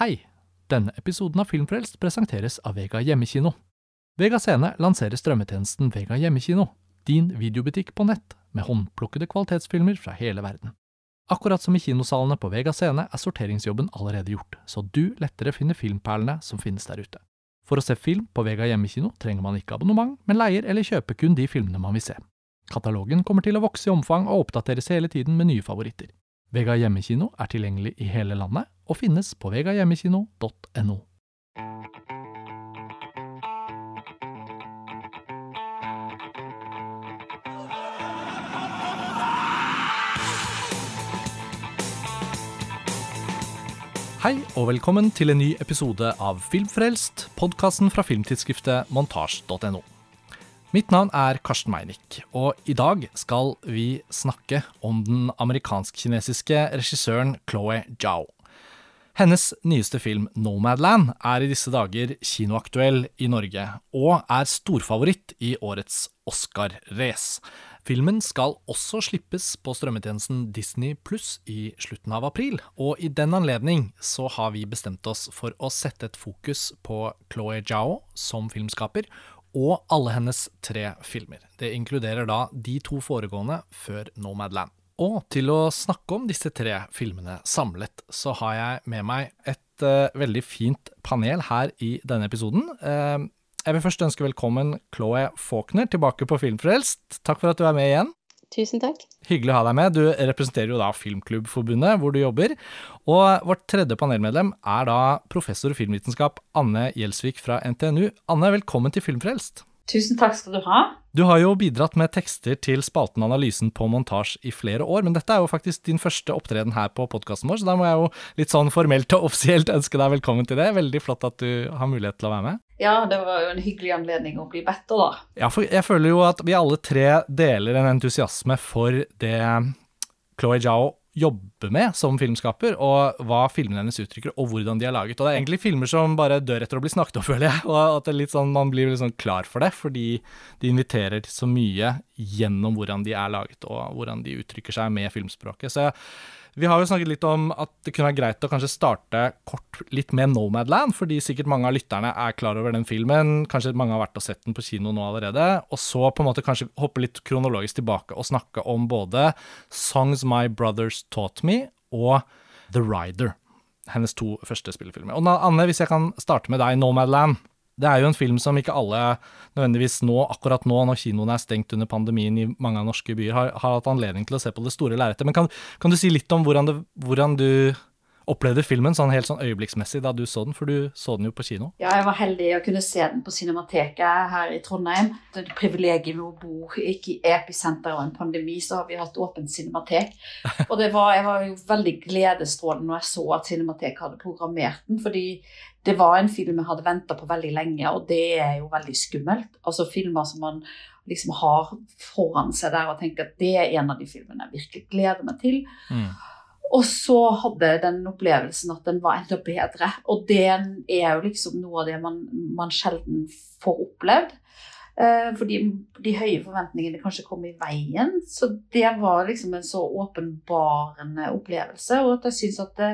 Hei! Denne episoden av Filmfrelst presenteres av Vega Hjemmekino. Vega Scene lanserer strømmetjenesten Vega Hjemmekino, din videobutikk på nett, med håndplukkede kvalitetsfilmer fra hele verden. Akkurat som i kinosalene på Vega Scene er sorteringsjobben allerede gjort, så du lettere finner filmperlene som finnes der ute. For å se film på Vega Hjemmekino trenger man ikke abonnement, men leier eller kjøper kun de filmene man vil se. Katalogen kommer til å vokse i omfang og oppdateres hele tiden med nye favoritter. Vega Hjemmekino er tilgjengelig i hele landet og finnes på vegahjemmekino.no. Hei og velkommen til en ny episode av Filmfrelst, podkasten fra filmtidsskriftet montasj.no. Mitt navn er Karsten Meinick, og i dag skal vi snakke om den amerikansk-kinesiske regissøren Chloé Zhao. Hennes nyeste film Nomadland er i disse dager kinoaktuell i Norge, og er storfavoritt i årets Oscar-race. Filmen skal også slippes på strømmetjenesten Disney pluss i slutten av april, og i den anledning så har vi bestemt oss for å sette et fokus på Chloé Zhao som filmskaper, og alle hennes tre filmer. Det inkluderer da de to foregående før Nomadland. Og til å snakke om disse tre filmene samlet, så har jeg med meg et uh, veldig fint panel her i denne episoden. Uh, jeg vil først ønske velkommen Chloé Faulkner tilbake på Filmfrelst. Takk for at du er med igjen. Tusen takk. Hyggelig å ha deg med. Du representerer jo da Filmklubbforbundet, hvor du jobber. Og vårt tredje panelmedlem er da professor i filmvitenskap Anne Gjelsvik fra NTNU. Anne, velkommen til Filmfrelst. Tusen takk skal du ha. Du har jo bidratt med tekster til spalten Analysen på montasje i flere år, men dette er jo faktisk din første opptreden her på podkasten vår, så da må jeg jo litt sånn formelt og offisielt ønske deg velkommen til det. Veldig flott at du har mulighet til å være med. Ja, det var jo en hyggelig anledning å bli bedt, da. Ja, for jeg føler jo at vi alle tre deler en entusiasme for det Chloé Zhao jobber med som filmskaper, og hva filmene hennes uttrykker, og hvordan de er laget. Og det er egentlig filmer som bare dør etter å bli snakket om, føler jeg. Og at det er litt sånn, man blir litt sånn klar for det, fordi de inviterer til så mye gjennom hvordan de er laget, og hvordan de uttrykker seg med filmspråket. Så jeg vi har jo snakket litt om at det kunne være greit å kanskje starte kort litt med Nomadland, fordi sikkert mange av lytterne er klar over den filmen. Kanskje mange har vært og sett den på kino nå allerede. Og så på en måte kanskje hoppe litt kronologisk tilbake og snakke om både Songs My Brothers Taught Me og The Rider. Hennes to første spillefilmer. Og Anne, hvis jeg kan starte med deg, Nomadland. Det er jo en film som ikke alle nødvendigvis nå, akkurat nå når kinoene er stengt under pandemien i mange av norske byer, har, har hatt anledning til å se på det store lerretet. Men kan, kan, du si litt om hvordan, det, hvordan du opplevde filmen sånn helt sånn øyeblikksmessig da du så den, for du så den jo på kino? Ja, jeg var heldig å kunne se den på Cinemateket her i Trondheim. Det er privilegiet med å bo ikke i episenteret av en pandemi, så har vi hatt åpent cinematek. Og var, jeg var jo veldig gledesstrålende når jeg så at Cinemateket hadde programmert den, fordi det var en film jeg hadde venta på veldig lenge, og det er jo veldig skummelt. Altså filmer som man liksom har foran seg der og tenker at det er en av de filmene jeg virkelig gleder meg til. Mm. Og så hadde jeg den opplevelsen at den var enda bedre. Og det er jo liksom noe av det man, man sjelden får opplevd. Eh, fordi de høye forventningene kanskje kom i veien. Så det var liksom en så åpenbarende opplevelse. Og at jeg syns at det,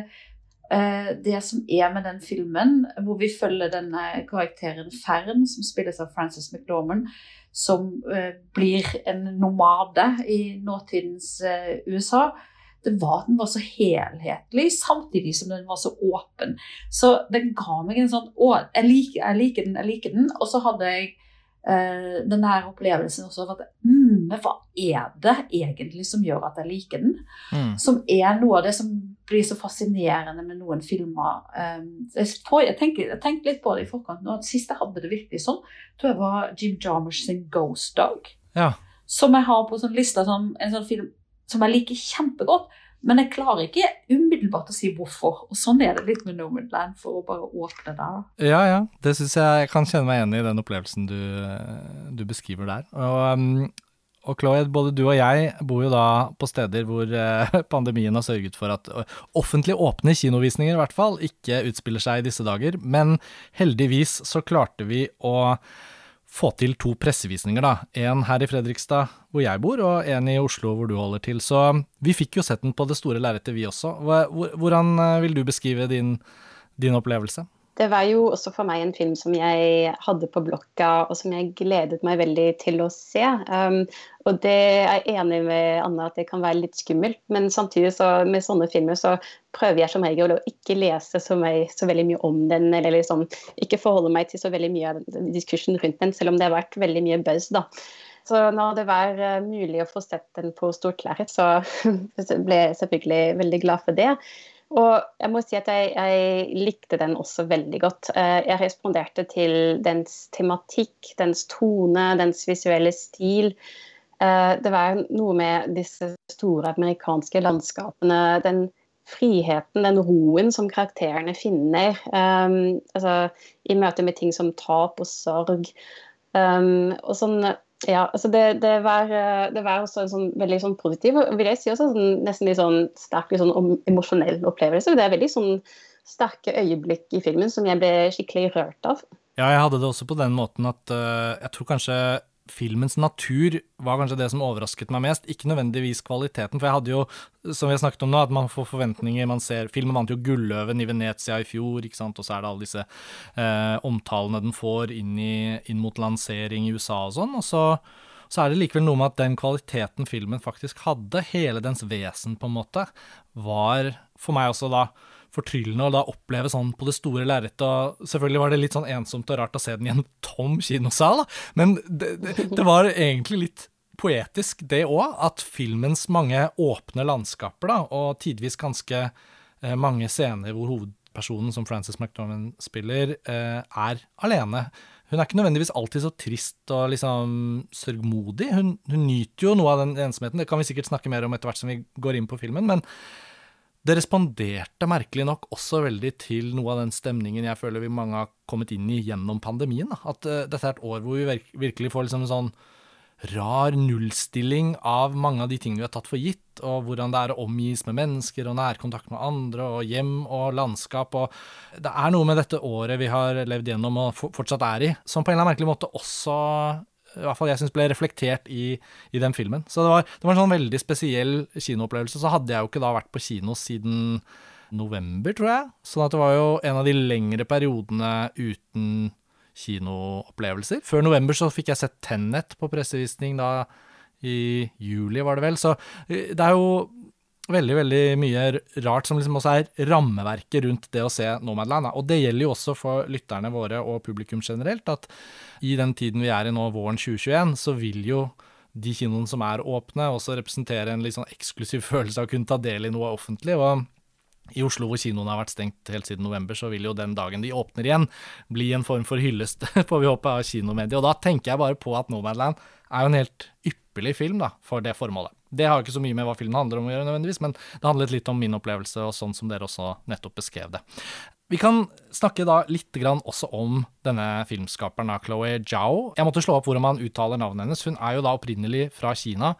det som er med den filmen, hvor vi følger denne karakteren Fern, som spilles av Frances McDormand, som eh, blir en nomade i nåtidens eh, USA det var at den var så helhetlig, samtidig som den var så åpen. Så den ga meg en sånn Å, jeg liker, jeg liker den, jeg liker den. Og så hadde jeg uh, den her opplevelsen også av at mm, hva er det egentlig som gjør at jeg liker den? Mm. Som er noe av det som blir så fascinerende med noen filmer. Um, jeg, får, jeg, tenkte litt på det i forkant nå, at Sist jeg hadde det virkelig sånn, tror jeg var Jim Jarmusch sin 'Ghost Dog'. Ja. Som jeg har på sånn lista som en sånn film som jeg liker kjempegodt. Men jeg klarer ikke umiddelbart å si hvorfor. Og sånn er det litt med Nomadland, for å bare åpne der. Ja, ja. Det syns jeg jeg kan kjenne meg igjen i, den opplevelsen du, du beskriver der. Og, um, og Chloé, både du og jeg bor jo da på steder hvor uh, pandemien har sørget for at offentlig åpne kinovisninger i hvert fall ikke utspiller seg i disse dager. Men heldigvis så klarte vi å få til to pressevisninger, da. En her i Fredrikstad, hvor jeg bor, og en i Oslo, hvor du holder til. Så vi fikk jo sett den på det store lerretet, vi også. Hvordan eh, vil du beskrive din, din opplevelse? Det var jo også for meg en film som jeg hadde på blokka, og som jeg gledet meg veldig til å se. Um, og det er jeg enig med Anna at det kan være litt skummelt, men samtidig så med sånne filmer så prøver jeg som regel å ikke lese så, meg, så veldig mye om den, eller liksom ikke forholde meg til så veldig mye av diskursen rundt den, selv om det har vært veldig mye buzz, da. Så når det var uh, mulig å få sett den på stort lerret, så ble jeg selvfølgelig veldig glad for det. Og jeg må si at jeg, jeg, likte den også veldig godt. Eh, jeg responderte til dens tematikk, dens tone, dens visuelle stil. Eh, det var noe med disse store amerikanske landskapene. Den friheten, den roen som karakterene finner. Um, altså, I møte med ting som tap og sorg. Og sånn ja, altså det, det, var, eh, det, var, også en sånn veldig sånn positiv og vil jeg si også sånn, nesten litt sånn sterk litt sånn emosjonell opplevelse. Det er veldig sånn sterke øyeblikk i filmen som jeg ble skikkelig rørt av. Ja, jeg hadde det også på den måten at uh, jeg tror kanskje filmens natur var kanskje det som overrasket meg mest, ikke nødvendigvis kvaliteten. For jeg hadde jo, som vi har snakket om nå, at man får forventninger. Man ser Filmen vant jo Gulløven i Venezia i fjor, ikke sant, og så er det alle disse eh, omtalene den får inn, i, inn, mot lansering i USA og sånn. Og så, så er det likevel noe med at den kvaliteten filmen faktisk hadde, hele dens vesen, på en måte, var for meg også da fortryllende å da oppleve sånn på det store lerretet. Selvfølgelig var det litt sånn ensomt og rart å se den i en tom kinosal, da. men det, det, det var egentlig litt poetisk, det òg, at filmens mange åpne landskaper, da, og tidvis ganske eh, mange scener hvor hovedpersonen, som Frances McDormand spiller, eh, er alene. Hun er ikke nødvendigvis alltid så trist og liksom sørgmodig. Hun, hun nyter jo noe av den ensomheten, det kan vi sikkert snakke mer om etter hvert som vi går inn på filmen, men det responderte merkelig nok også veldig til noe av den stemningen jeg føler vi mange har kommet inn i gjennom pandemien. At uh, dette er et år hvor vi virkelig får liksom en sånn rar nullstilling av mange av de tingene vi har tatt for gitt, og hvordan det er å omgis med mennesker og nærkontakt med andre, og hjem og landskap. Og det er noe med dette året vi har levd gjennom og fortsatt er i, som på en eller annen merkelig måte også i hvert fall jeg syns ble reflektert i, i, den filmen. Så det var, det var, en sånn veldig spesiell kinoopplevelse. Så hadde jeg jo ikke da vært på kino siden november, tror jeg. Sånn at det var jo en av de lengre periodene uten kinoopplevelser. Før november så fikk jeg sett Tennet på pressevisning da i juli, var det vel. Så eh, det er jo veldig veldig mye rart som liksom også er rammeverket rundt det å se Nomadland. Og det gjelder jo også for lytterne våre og publikum generelt, at i den tiden vi er i nå, våren 2021, så vil jo de kinoene som er åpne, også representere en litt sånn eksklusiv følelse av å kunne ta del i noe offentlig. og i Oslo, hvor kinoene har vært stengt helt siden november, så vil jo den dagen de åpner igjen, bli en form for hyllest, får vi håpe, av kinomediet. Og da tenker jeg bare på at Nomadland er jo en helt ypperlig film da, for det formålet. Det har jo ikke så mye med hva filmen handler om å gjøre, nødvendigvis, men det handlet litt om min opplevelse, og sånn som dere også nettopp beskrev det. Vi kan snakke da litt grann også om denne filmskaperen av Chloé Zhao. Jeg måtte slå opp hvordan man uttaler navnet hennes. Hun er jo da opprinnelig fra Kina,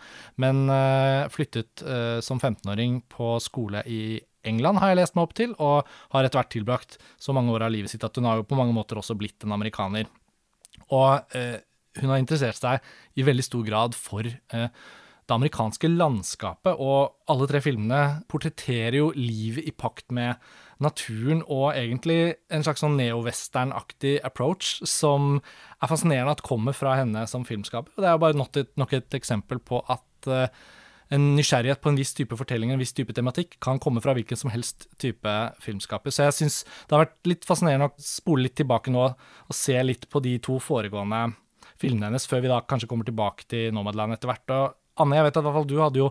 men uh, flyttet uh, som 15-åring på skole i England, har jeg lest meg opp til, og har etter hvert tilbrakt så mange år av livet sitt at hun har jo på mange måter også blitt en amerikaner. Og eh, hun har interessert seg i veldig stor grad for det amerikanske landskapet, og alle tre filmene portretterer jo livet i pakt med naturen og egentlig en slags sånn neo-western-aktig approach som er fascinerende at kommer fra henne som filmskaper. Og det er jo bare nok et, nok et eksempel på at uh, en nysgjerrighet på en viss type fortelling, en viss type tematikk, kan komme fra hvilken som helst type filmskaper. Så jeg syns det har vært litt fascinerende å spole litt tilbake nå og se litt på de to foregående filmene hennes, før vi da kanskje kommer tilbake til Nomadland etter hvert. Og Anne, jeg vet at du hadde jo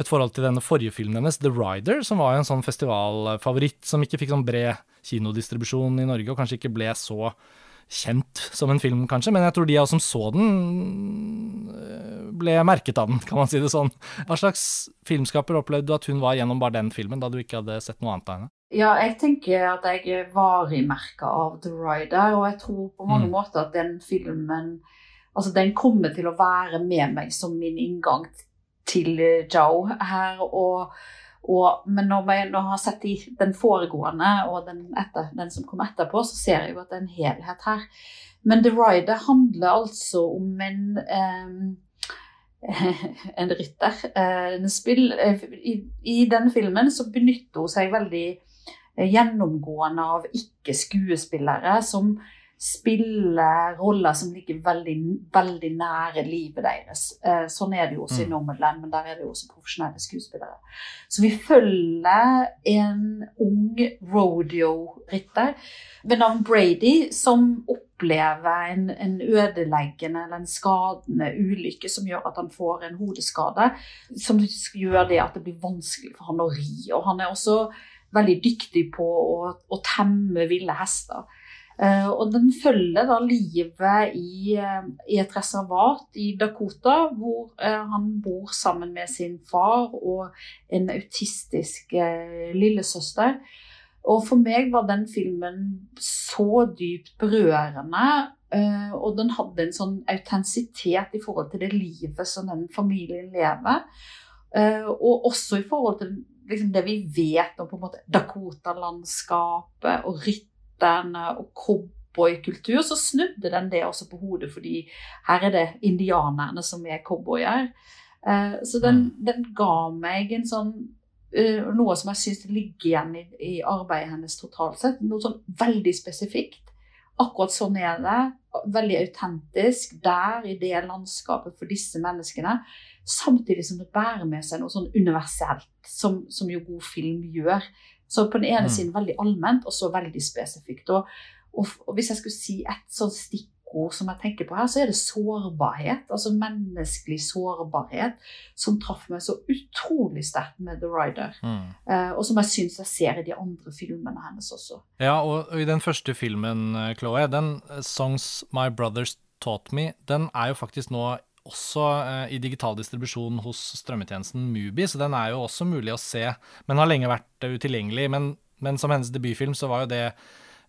et forhold til denne forrige filmen hennes, The Rider, som var en sånn festivalfavoritt som ikke fikk sånn bred kinodistribusjon i Norge, og kanskje ikke ble så kjent som en film, kanskje, men jeg tror de av oss som så den, øh, ble merket av den, kan man si det sånn. Hva slags filmskaper opplevde du at hun var gjennom bare den filmen, da du ikke hadde sett noe annet av henne? Ja, jeg tenker at jeg er varig-merka av The Rider, og jeg tror på mange mm. måter at den filmen Altså, den kommer til å være med meg som min inngang til Joe her. og og, men når jeg, har sett de, den foregående og den, etter, den, som kom etterpå, så ser jeg jo at det er en helhet her. Men The Rider handler altså om en um, en rytter. En spill, uh, i, I den filmen så benytter hun seg veldig gjennomgående av ikke-skuespillere som spiller roller som ligger veldig, veldig nære livet deres. Eh, sånn er det jo også i Mm. Nomadland, men der er det jo også profesjonelle skuespillere. Så vi følger en ung rodeo-rytter ved navn Brady som opplever en, en ødeleggende eller en skadende ulykke som gjør at han får en hodeskade, som gjør det at det blir vanskelig for han å ri. Og han er også veldig dyktig på å, å temme ville hester. Eh, og den følger da livet i, eh, i et reservat i Dakota, hvor eh, han bor sammen med sin far og en autistisk lillesøster. Og for meg var den filmen så dypt berørende, og den hadde en sånn autentisitet i forhold til det livet som den familien lever. Og også i forhold til liksom, det vi vet om på en måte Dakota-landskapet og rytterne og cowboykultur, så snudde den det også på hodet, fordi her er det indianerne som er cowboyer. Eh, så den, den ga meg en sånn eh, noe som jeg syns ligger igjen i, i arbeidet hennes totalt sett. Noe sånn veldig spesifikt. Akkurat sånn er det. Veldig autentisk der i det landskapet for disse menneskene. Samtidig som det bærer med seg noe sånn universelt, som, som jo god film gjør. Så på den ene Mm. siden veldig allment, og så veldig spesifikt. Og, og, og hvis jeg skulle si et sånt stikkord som jeg tenker på her, så er det sårbarhet. Altså menneskelig sårbarhet, som traff meg så utrolig sterkt med The Rider. Mm. Eh, og som jeg syns jeg ser i de andre filmene hennes også. Ja, og, og i den første filmen, eh, Chloé, den eh, Songs My Brothers Taught Me, den er jo faktisk nå også eh, i digital distribusjon hos strømmetjenesten Mubi, så den er jo også mulig å se, men har lenge vært eh, utilgjengelig. Men, men som hennes debutfilm så var jo det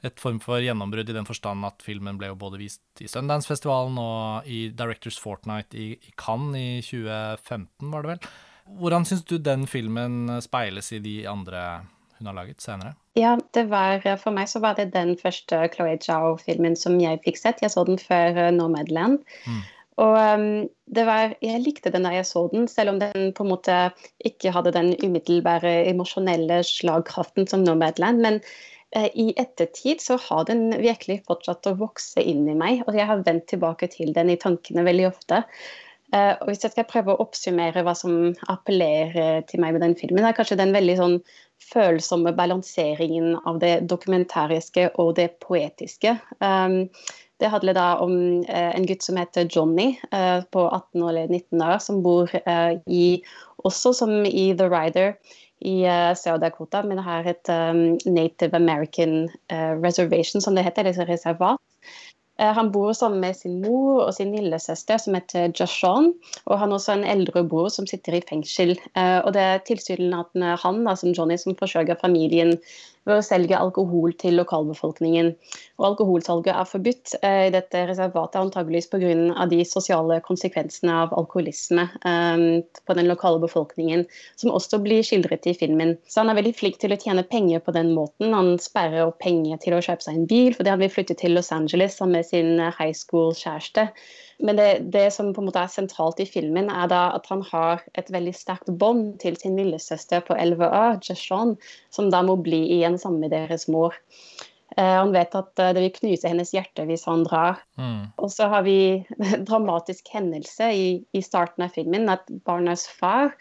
et form for gjennombrudd i den forstand at filmen ble jo både vist i Sundance-festivalen og i Directors Fortnight i, i Cannes i 2015, var det vel. Hvordan syns du den filmen eh, speiles i de andre hun har laget senere? Ja, det var, for meg så var det den første Chloé Zhao-filmen som jeg fikk sett. Jeg så den før Nomadland. Mm. Og det var, jeg likte den da jeg så den, selv om den på en måte ikke hadde den umiddelbare emosjonelle slagkraften som Nomadland. Men eh, i ettertid så har den virkelig fortsatt å vokse inn i meg, og jeg har vendt tilbake til den i tankene veldig ofte. Eh, og Hvis jeg skal prøve å oppsummere hva som appellerer til meg med den filmen, er kanskje den veldig sånn følsomme balanseringen av det dokumentariske og det poetiske. Um, det handler da om eh, en gutt som heter Johnny, eh, på 18 eller 19 år, som bor eh, i, også som i The Rider, i Sør-Dakota, men har et Native American reservation, som det heter, eller reservat. Eh, Han bor sammen med sin mor og sin lillesøster som heter Joshon. Og han har også en eldre bror som sitter i fengsel. Og det er tilsynelatende han da, som Johnny som forsørger familien ved å selge alkohol til lokalbefolkningen. Og alkoholsalget er forbudt eh, i dette reservatet antageligvis pga. de sosiale konsekvensene av alkoholisme eh, på den lokale befolkningen, som også blir skildret i filmen. Så han er veldig flink til å tjene penger på den måten. Han sperrer opp penger til å kjøpe seg en bil fordi han vil flytte til Los Angeles sammen med sin eh, high school-kjæreste. Men det, det som på en måte er sentralt i filmen, er da at han har et veldig sterkt bånd til sin lillesøster på 11 år, Jashon, som da må bli igjen sammen med deres mor. Eh, han vet at eh, det vil knuse hennes hjerte hvis han drar. Mm. Og så har vi en dramatisk hendelse i, i starten av filmen, at barnas far,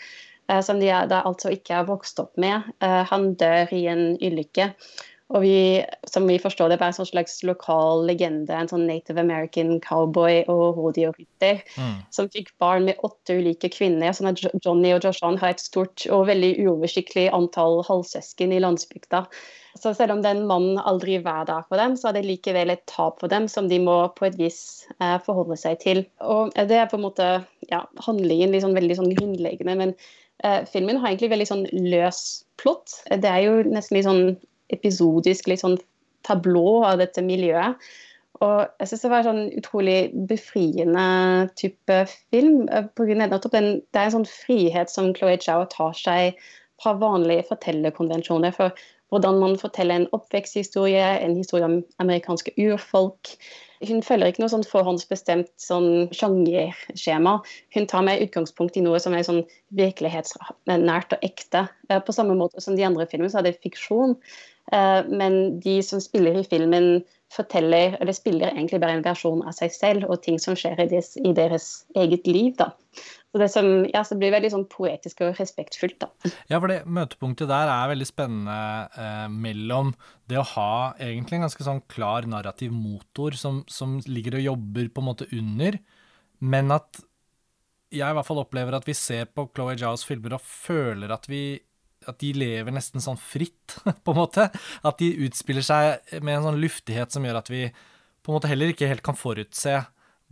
eh, som de er, da altså ikke er vokst opp med, eh, han dør i en ulykke. Og vi, som vi forstår det, er en sånn slags lokal legende, en sånn native american cowboy og rodeo-rytter, Mm. som fikk barn med åtte ulike kvinner. Sånn at Johnny og Joshan har et stort og veldig uoversiktlig antall halvsøsken i landsbygda. Så selv om den mannen aldri var der for dem, så er det likevel et tap for dem som de må på et vis eh, forholde seg til. Og det er på en måte ja, handlingen liksom veldig sånn grunnleggende, men eh, filmen har egentlig veldig sånn løs plott. Det er jo nesten litt sånn episodisk, litt sånn tablå av dette miljøet. Og jeg synes det var en sånn utrolig befriende type film. På grunn av den, det er en sånn frihet som Chloé Zhao tar seg fra vanlige fortellerkonvensjoner. For hvordan man forteller en oppveksthistorie, en historie om amerikanske urfolk. Hun følger ikke noe sånn forhåndsbestemt sånn sjangerskjema. Hun tar med utgangspunkt i noe som er sånn virkelighetsnært og ekte. Eh, På samme måte som de andre filmene så er det fiksjon. Uh, men de som spiller i filmen, forteller, eller spiller egentlig bare en versjon av seg selv og ting som skjer i deres, i deres eget liv. da. Så det som, ja, så blir veldig sånn poetisk og respektfullt. da. Ja, for det møtepunktet der er veldig spennende eh, mellom det å ha egentlig en ganske sånn klar narrativ motor som, som ligger og jobber på en måte under, men at jeg i hvert fall opplever at vi ser på Chloé Jaws filmer og føler at vi at de lever nesten sånn fritt, på en måte. At de utspiller seg med en sånn luftighet som gjør at vi på en måte heller ikke helt kan forutse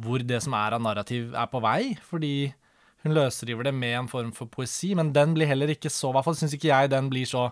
hvor det som er av narrativ, er på vei. Fordi hun løsriver det med en form for poesi, men den blir heller ikke så I hvert fall syns ikke jeg den blir så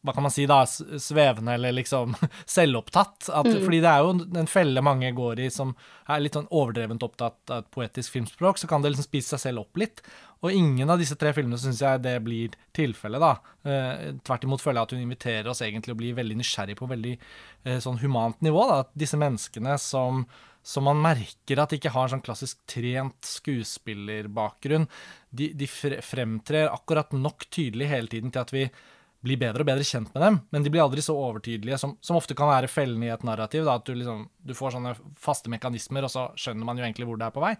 hva kan man si da, svevende eller liksom selvopptatt. At, mm. Fordi det er jo en felle mange går i som er litt sånn overdrevent opptatt av et poetisk filmspråk, så kan det liksom spise seg selv opp litt. Og ingen av disse tre filmene syns jeg det blir tilfellet, da. Eh, tvert imot føler jeg at hun inviterer oss egentlig å bli veldig nysgjerrig på veldig eh, sånn humant nivå. da, at Disse menneskene som som man merker at de ikke har sånn klassisk trent skuespillerbakgrunn. De, de fremtrer akkurat nok tydelig hele tiden til at vi bli bedre og bedre kjent med dem, men de blir aldri så overtydelige, som, som ofte kan være fellende i et narrativ. Da, at du, liksom, du, får sånne faste mekanismer, og så skjønner man jo egentlig hvor det er på vei.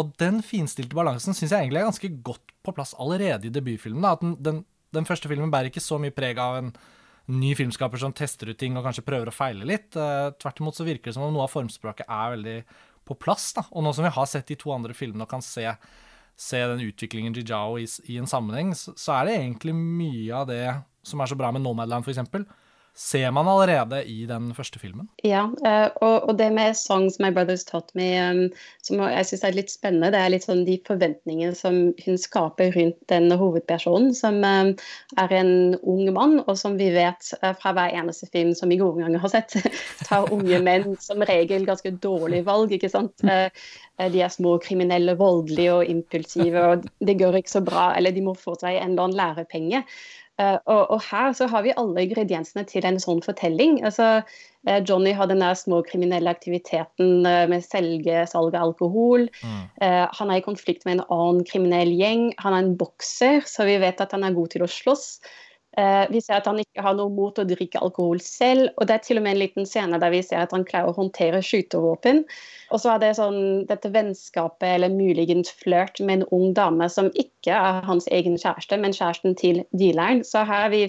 Og den finstilte balansen syns jeg egentlig er ganske godt på plass allerede i debutfilmen. Da, at den, den, den, første filmen bærer ikke så mye preg av en ny filmskaper som tester ut ting og kanskje prøver å feile litt. Uh, tvert imot så virker det som om noe av formspråket er veldig på plass. Da. Og nå som vi har sett de to andre filmene og kan se se den utviklingen Jijao i, i, en sammenheng, så, så, er det egentlig mye av det som er så bra med Nomadland, f.eks., ser man allerede i den første filmen. Ja, eh, og, det med 'Songs My Brothers Taught Me', um, som jeg syns er litt spennende, det er litt sånn de forventningene som hun skaper rundt den hovedpersonen, som um, er en ung mann, og som vi vet eh, fra hver eneste film som vi gode ganger har sett, tar unge menn som regel ganske dårlige valg. ikke sant? Eh, de er små kriminelle, voldelige og impulsive, og det går ikke så bra, eller de må få seg en eller annen lærepenge. Uh, og, og, her så har vi alle ingrediensene til en sånn fortelling. Altså, uh, Johnny har den der små kriminelle aktiviteten uh, med selge, salg av alkohol. Mm. han er i konflikt med en annen kriminell gjeng. Han er en bokser, så vi vet at han er god til å slåss. Vi ser at han ikke har noe mot å drikke alkohol selv. Og det er til og med en liten scene der vi ser at han klarer å håndtere skytevåpen. Og så er det sånn, dette vennskapet eller muligens flørt med en ung dame som ikke er hans egen kjæreste, men kjæresten til dealeren. Så her har vi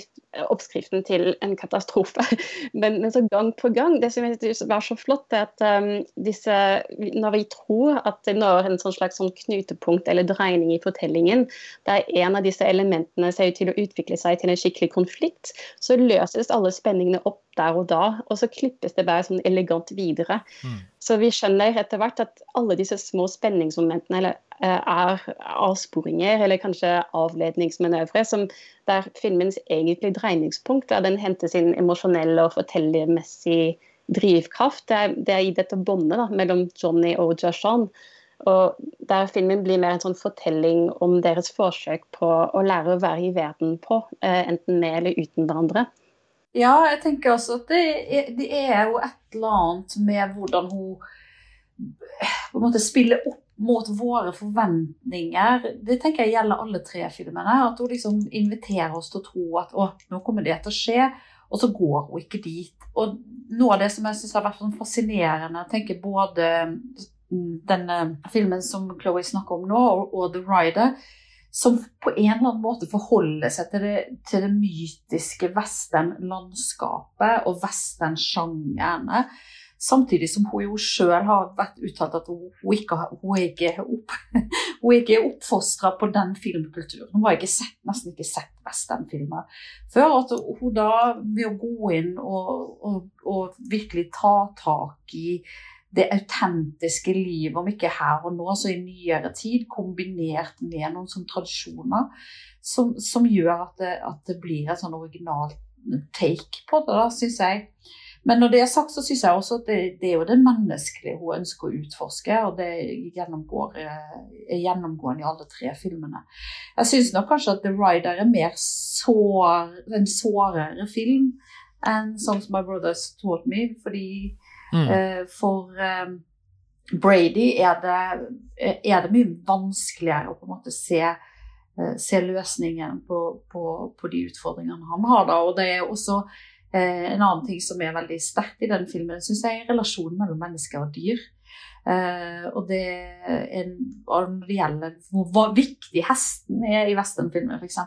oppskriften til en katastrofe. Men, men så gang på gang Det som var så flott, er at um, disse, når vi tror at det når en sånn slags sånn knutepunkt eller dreining i fortellingen, der en av disse elementene ser ut til å utvikle seg til en skikkelig konflikt, så løses alle spenningene opp der og da, og så klippes det bare sånn elegant videre. Mm. Så vi skjønner etter hvert at alle disse små spenningsmomentene eller, eh, er avsporinger, eller kanskje avledningsmanøvre, som der filmens egentlige dreiningspunkt, der den henter sin emosjonelle og fortellermessige drivkraft, det er, det er i dette båndet mellom Johnny og Jashan. Og der filmen blir mer en sånn fortelling om deres forsøk på å lære å være i verden på, eh, enten med eller uten hverandre. Ja, jeg tenker også at det er, det er, jo et eller annet med hvordan hun på en måte spiller opp mot våre forventninger. Det tenker jeg gjelder alle tre filmene. At hun liksom inviterer oss til å tro at å, nå kommer det til å skje, og så går hun ikke dit. Og noe av det som jeg syns har vært sånn fascinerende, tenker både denne filmen som Chloé snakker om nå, og The Rider, som på en eller annen måte forholder seg til det, til det mytiske westernlandskapet og westernsjangerne. Samtidig som hun jo sjøl har vært uttalt at hun, ikke, hun ikke er opp, oppfostra på den filmkulturen. Hun har ikke sett, nesten ikke sett westernfilmer før. At hun da, ved å gå inn og, og, og virkelig ta tak i det autentiske livet, om ikke her og nå, så i nyere tid, kombinert med noen sånne tradisjoner som, som gjør at det, at det, blir et sånn originalt take på det, da, syns jeg. Men når det er sagt, så syns jeg også at det, det, er jo det menneskelige hun ønsker å utforske, og det gjennomgår, er gjennomgående i alle tre filmene. Jeg syns nok kanskje at The Rider er mer sår, en sårere film enn Songs My Brothers Taught Me, fordi Mm. Eh, for eh, Brady er det, er det, mye vanskeligere å på en måte se, eh, se løsningen på, på, på, de utfordringene han har. Da. Og det er også Eh, en annen ting som er veldig sterkt i den filmen, syns jeg er relasjonen mellom mennesker og dyr. Eh, og det er, når det gjelder hvor, viktig hesten er i westernfilmer, f.eks.,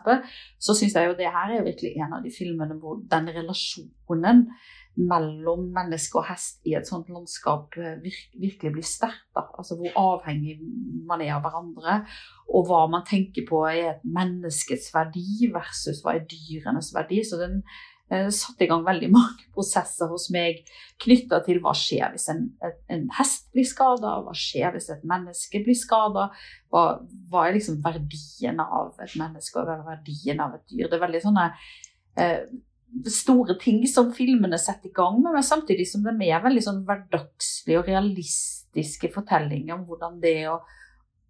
så syns jeg jo det her er virkelig en av de filmene hvor den relasjonen mellom menneske og hest i et sånt landskap eh, virkelig blir sterkt. Altså hvor avhengig man er av hverandre, og hva man tenker på er et menneskets verdi versus hva er dyrenes verdi. Så den eh, satte i gang veldig mange prosesser hos meg knytta til hva skjer hvis en, en hest blir skada, hva skjer hvis et menneske blir skada, hva, hva, er liksom verdien av et menneske og er verdien av et dyr. Det er veldig sånne eh, store ting som filmene setter i gang med, men samtidig som de er veldig sånn hverdagslige og realistiske fortellinger om hvordan det er å,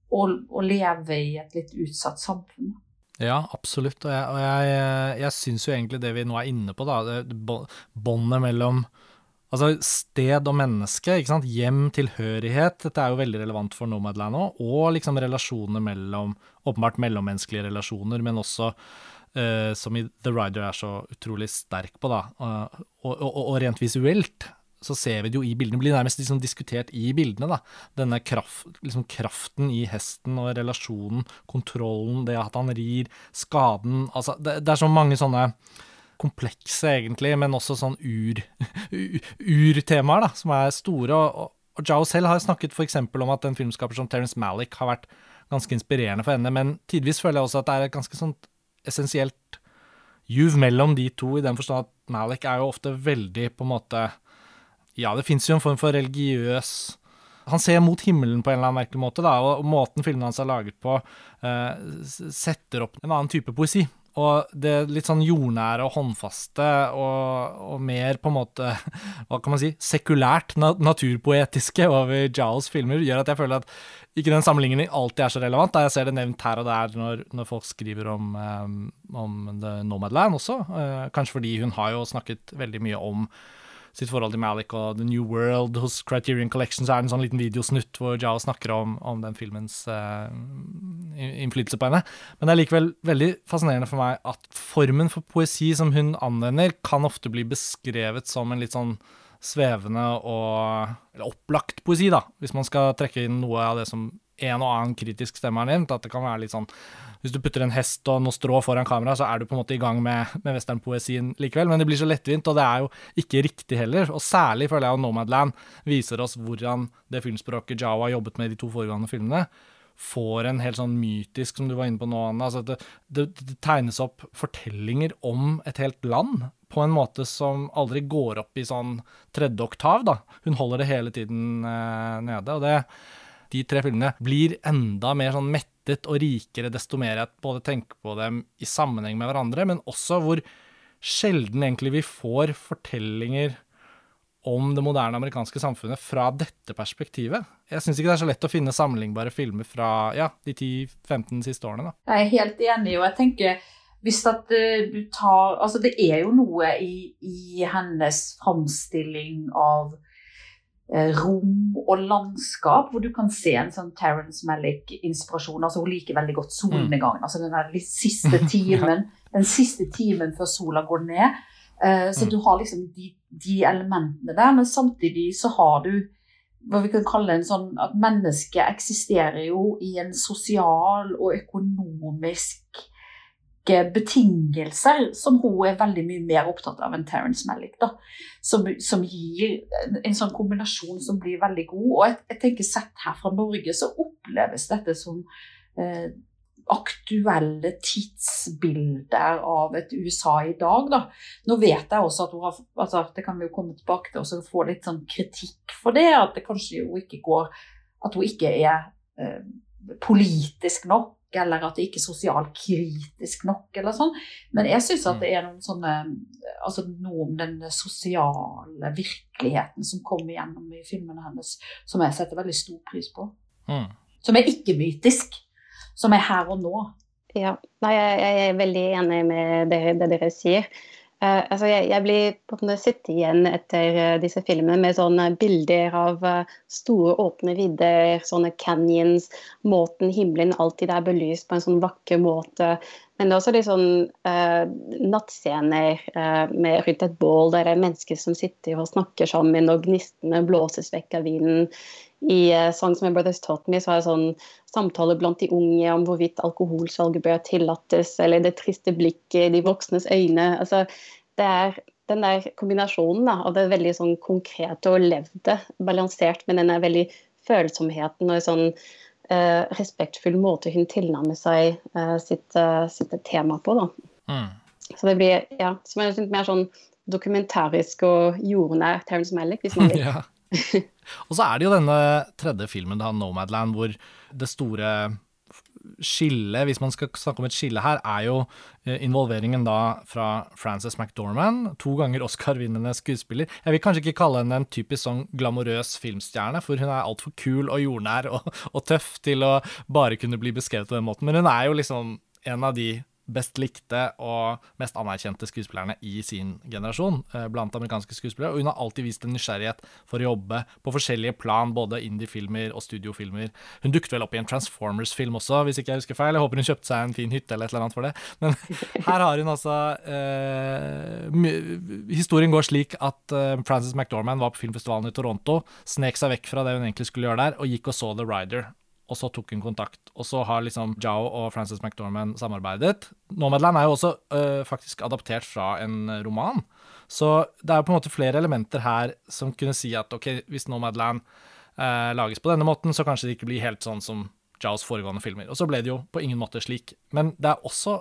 å, å leve i et litt utsatt samfunn. Ja, absolutt. Og jeg, og jeg, jeg syns jo egentlig det vi nå er inne på, da, båndet mellom Altså sted og menneske, ikke sant. Hjem, tilhørighet. Dette er jo veldig relevant for Nomadland òg. Og liksom relasjoner mellom Åpenbart mellommenneskelige relasjoner, men også uh, som i The Rider er så utrolig sterk på, da. Uh, og, og, og, rent visuelt så ser vi det jo i bildene. Det blir nærmest liksom diskutert i bildene, da. Denne kraft, liksom kraften i hesten og relasjonen, kontrollen, det at han rir, skaden Altså, det, det er så mange sånne komplekse, egentlig, men også sånn urtemaer, ur da, som er store. Og, og Jao selv har snakket f.eks. om at en filmskaper som Terence Malick har vært ganske inspirerende for henne, men tidvis føler jeg også at det er et ganske sånt essensielt juv mellom de to, i den forstand at Malik er jo ofte veldig på en måte Ja, det fins jo en form for religiøs han ser mot himmelen på en eller annen merkelig måte, da, og måten filmene hans er laget på, uh, setter opp en annen type poesi. Og det litt sånn jordnære og håndfaste og, og, mer på en måte, hva kan man si, sekulært naturpoetiske over Giles filmer, gjør at jeg føler at ikke den sammenligningen alltid er så relevant. Da jeg ser det nevnt her og der når, når folk skriver om, um, om Nomadland også. Uh, kanskje fordi hun har jo snakket veldig mye om sitt forhold til Malik og The New World hos Criterion Collection, så er det en sånn liten videosnutt hvor Jao snakker om, om den filmens uh, innflytelse på henne. Men det er likevel veldig fascinerende for meg at formen for poesi som hun anvender, kan ofte bli beskrevet som en litt sånn svevende og eller opplagt poesi, da, hvis man skal trekke inn noe av det som en og annen kritisk stemme har nevnt. At det kan være litt sånn Hvis du putter en hest og noe strå foran kamera, så er du på en måte i gang med, med westernpoesien likevel. Men det blir så lettvint, og det er jo ikke riktig heller. Og særlig føler jeg at Nomadland viser oss hvordan det filmspråket Jawa har jobbet med i de to foregående filmene, får en helt sånn mytisk, som du var inne på nå, Anna. Altså det, det, det, tegnes opp fortellinger om et helt land på en måte som aldri går opp i sånn tredje oktav, da. Hun holder det hele tiden eh, nede. og det de tre filmene blir enda mer sånn mettet og rikere desto mer jeg både tenker på dem i sammenheng med hverandre, men også hvor sjelden egentlig vi får fortellinger om det moderne amerikanske samfunnet fra dette perspektivet. Jeg syns ikke det er så lett å finne sammenlignbare filmer fra ja, de 10-15 siste årene. Da. Jeg er helt enig, og jeg tenker hvis at uh, du tar Altså, det er jo noe i, i hennes framstilling av Eh, rom og landskap, hvor du kan se en sånn Terence Malick-inspirasjon. altså Hun liker veldig godt solnedgangen. altså Den der siste timen den siste timen før sola går ned. Uh, så mm. du har liksom de, de, elementene der, men samtidig så har du hva vi kan kalle en sånn at mennesket eksisterer jo i en sosial og økonomisk betingelser som hun er veldig mye mer opptatt av enn Terence Malick. da, som, som, gir en, sånn kombinasjon som blir veldig god. Og jeg, jeg, tenker sett her fra Norge så oppleves dette som eh, aktuelle tidsbilder av et USA i dag. Da. Nå vet jeg også at hun har altså Det kan vi jo komme tilbake til og få litt sånn kritikk for det. At det kanskje jo ikke går At hun ikke er eh, politisk nok eller at det ikke er sosialkritisk nok, eller sånn. Men jeg syns at det er noen sånne Altså noe om den sosiale virkeligheten som kommer gjennom i filmene hennes, som jeg setter veldig stor pris på. Mm. Som er ikke-mytisk. Som er her og nå. Ja, Nei, jeg, er veldig enig med det, det dere sier. Uh, altså jeg, jeg, blir på en måte sitte igjen etter uh, disse filmene med sånne bilder av uh, store, åpne vidder, sånne canyons, måten himmelen alltid er belyst på en sånn vakker måte. Men det er også litt sånn nattscener med rundt et bål der det er mennesker som sitter og snakker sammen, og gnistene blåses vekk av vinden. I uh, Songs My Brothers Taught Me så har jeg sånn samtaler blant de unge om hvorvidt alkoholsalget bør tillates, eller det triste blikket i de voksnes øyne. Altså, det er den der kombinasjonen da, av det veldig sånn konkrete og levde, balansert, men den er veldig følsomheten og sånn uh, respektfull måte hun tilnærmer seg uh, sitt, sitt, tema på. da. Mm. Så det blir ja, som er litt mer sånn dokumentarisk og jordnær Terence Malick, hvis man vil. ja. og så er det jo denne tredje filmen, da, 'Nomadland', hvor det store skille, hvis man skal snakke om et skille her, er jo eh, involveringen da fra Frances McDormand, to ganger Oscar-vinnende skuespiller. Jeg vil kanskje ikke kalle henne en typisk sånn glamorøs filmstjerne, for hun er altfor kul og jordnær og, og, tøff til å bare kunne bli beskrevet på den måten, men hun er jo liksom en av de best likte og mest anerkjente skuespillerne i sin generasjon eh, blant amerikanske skuespillere. Og hun har alltid vist en nysgjerrighet for å jobbe på forskjellige plan, både indie-filmer og studiofilmer. Hun dukket vel opp i en Transformers-film også, hvis ikke jeg husker feil. Jeg håper hun kjøpte seg en fin hytte eller et eller annet for det. Men her har hun altså eh, Historien går slik at eh, Frances McDormand var på filmfestivalen i Toronto, snek seg vekk fra det hun egentlig skulle gjøre der, og gikk og så The Rider og så tok hun kontakt. Og så har liksom Jao og Frances McDormand samarbeidet. Nomadland er jo også øh, faktisk adaptert fra en roman. Så det er jo på en måte flere elementer her som kunne si at ok, hvis Nomadland øh, lages på denne måten, så kanskje det ikke blir helt sånn som Jaos foregående filmer. Og så ble det jo på ingen måte slik. Men det er også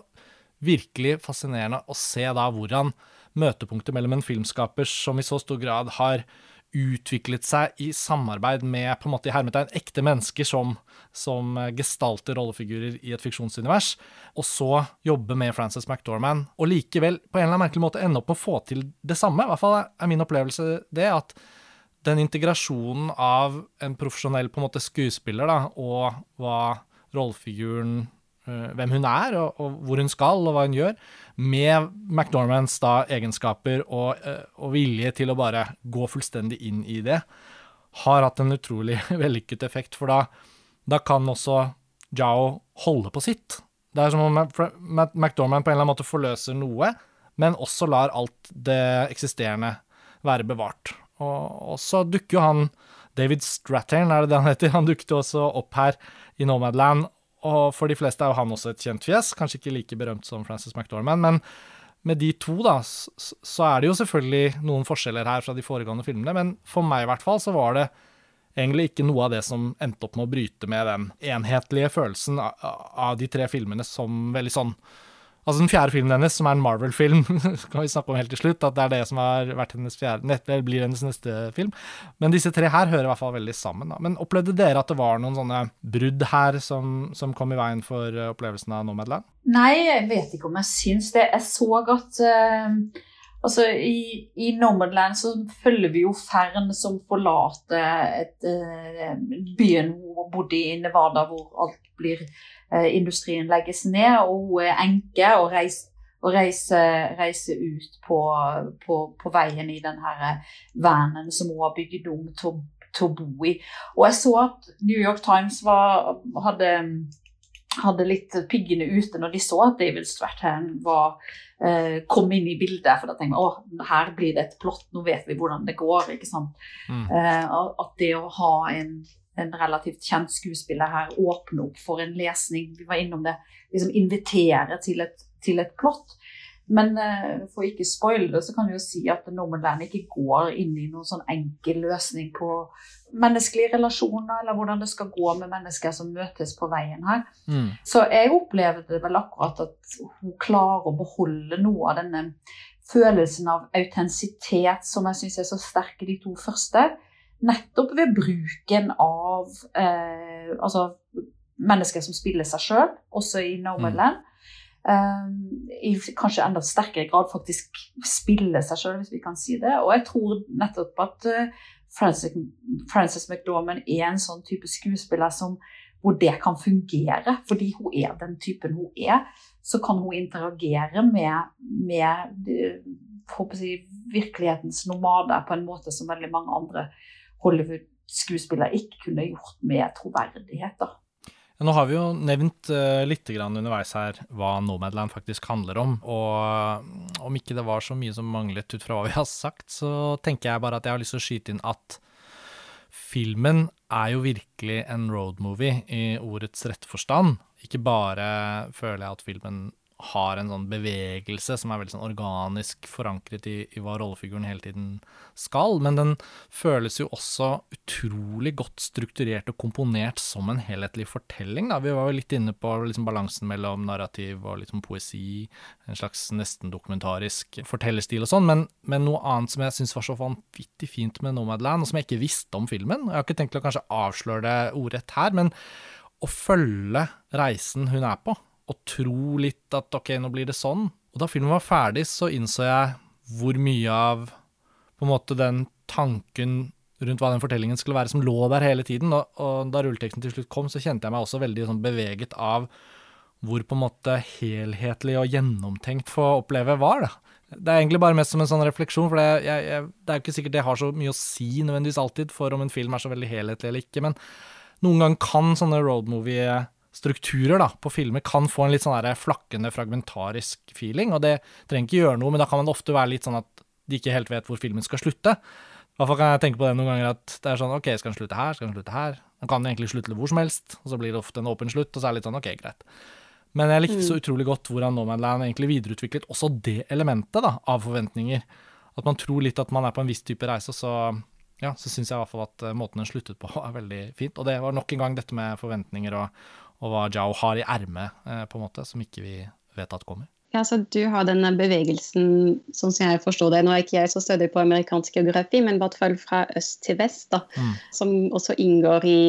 virkelig fascinerende å se da hvordan møtepunktet mellom en filmskaper som i så stor grad har utviklet seg i samarbeid med på en måte i hermetegn ekte mennesker som, som gestalter rollefigurer i et fiksjonsunivers, og så jobbe med Frances McDormand, og likevel på en eller annen merkelig måte ende opp med å få til det samme. I hvert fall er min opplevelse det at den integrasjonen av en profesjonell på en måte skuespiller da, og hva rollefiguren hvem hun er, og, og, hvor hun skal, og hva hun gjør, med McDormands da, egenskaper og, eh, og, vilje til å bare gå fullstendig inn i det, har hatt en utrolig vellykket effekt. For da, da kan også Jao holde på sitt. Det er som om McDormand på en eller annen måte forløser noe, men også lar alt det eksisterende være bevart. Og, og så dukker jo han David Strattern, er det det han heter? Han dukket også opp her i Nomadland og for de fleste er jo han også et kjent fjes, kanskje ikke like berømt som Frances McDormand, men med de to, da, så er det jo selvfølgelig noen forskjeller her fra de foregående filmene, men for meg i hvert fall så var det egentlig ikke noe av det som endte opp med å bryte med den enhetlige følelsen av de tre filmene som veldig sånn Altså Den fjerde filmen hennes, som er en Marvel-film, kan vi snakke om helt til slutt, at det er det som har vært hennes fjerde, nett, blir hennes neste film. Men disse tre her hører i hvert fall veldig sammen. Da. Men opplevde dere at det var noen sånne brudd her som, som kom i veien for eh, opplevelsen av Nomadland? Nei, jeg vet ikke om jeg syns det. Jeg så godt uh Altså, i, i Nomadland så følger vi jo Fern som forlater et, uh, byen hun bodde i, Nevada, hvor alt blir Industrien legges ned, og hun er enke og reiser og reise, reise, ut på, på, på, veien i denne vanen som hun har bygd om til, til, å bo i. Og jeg så at New York Times var, hadde, hadde litt piggene ute når de så at David Strathairn var eh, kom inn i bildet. For da tenker jeg å, her blir det et plott, nå vet vi hvordan det går. ikke sant? Mm. Eh, at det å ha en, en, relativt kjent skuespiller her åpne opp for en lesning, vi var innom det, liksom invitere til et, til et plott. Men uh, for ikke spoile det, så kan vi jo si at Nomadland ikke går inn i noen sånn enkel løsning på menneskelige relasjoner, eller hvordan det skal gå med mennesker som møtes på veien her. Mm. Så jeg opplevde vel akkurat at hun klarer å beholde noe av denne følelsen av autentisitet som jeg syns er så sterk i de to første. Nettopp ved bruken av eh, altså mennesker som spiller seg sjøl, også i Nomadland. Mm. Um, i kanskje enda sterkere grad faktisk spiller seg sjøl, hvis vi kan si det. Og jeg tror nettopp at uh, Frances, Frances McDormand er en sånn type skuespiller som, hvor det kan fungere. Fordi hun er den typen hun er, så kan hun interagere med, med si, virkelighetens nomader på en måte som veldig mange andre Hollywood-skuespillere ikke kunne gjort med troverdighet. da. Nå har vi jo nevnt uh, litt underveis her hva Nomadland faktisk handler om. Og om ikke det var så mye som manglet ut fra hva vi har sagt, så tenker jeg bare at jeg har lyst til å skyte inn at filmen er jo virkelig en roadmovie i ordets rette forstand. Ikke bare føler jeg at filmen har en sånn bevegelse som er veldig sånn organisk forankret i, i, hva rollefiguren hele tiden skal, men den føles jo også utrolig godt strukturert og komponert som en helhetlig fortelling. Da. Vi var jo litt inne på liksom balansen mellom narrativ og liksom poesi, en slags nesten dokumentarisk fortellerstil og sånn, men, men, noe annet som jeg syns var så vanvittig fint med Nomadland, og som jeg ikke visste om filmen, jeg har ikke tenkt å kanskje avsløre det ordrett her, men å følge reisen hun er på og tro litt at ok, nå blir det sånn. Og da filmen var ferdig, så innså jeg hvor mye av på en måte den tanken rundt hva den fortellingen skulle være, som lå der hele tiden. Og, og da rulleteksten til slutt kom, så kjente jeg meg også veldig sånn beveget av hvor på en måte helhetlig og gjennomtenkt få oppleve var. da. Det er egentlig bare mest som en sånn refleksjon, for det, jeg, jeg, det er jo ikke sikkert det har så mye å si nødvendigvis alltid for om en film er så veldig helhetlig eller ikke, men noen ganger kan sånne roadmovie strukturer da, på filmer kan få en litt sånn flakkende, fragmentarisk feeling. Og det trenger ikke gjøre noe, men da kan man ofte være litt sånn at de ikke helt vet hvor filmen skal slutte. I hvert fall kan jeg tenke på det noen ganger at det er sånn OK, skal den slutte her? Skal den slutte her? Den kan egentlig slutte hvor som helst, og så blir det ofte en åpen slutt, og så er det litt sånn OK, greit. Men jeg likte så mm. utrolig godt hvordan Nomadland egentlig videreutviklet også det elementet da, av forventninger. At man tror litt at man er på en viss type reise, så ja, så syns jeg i hvert fall at eh, måten den sluttet på, er veldig fint. Og det var nok en gang dette med forventninger og, og hva Jao har i ermet, eh, på en måte, som ikke vi vet at kommer. Ja, så Du har denne bevegelsen, sånn som jeg forstår det. Nå er ikke jeg så stødig på amerikansk geografi, men i hvert fall fra øst til vest, da, mm. som også inngår i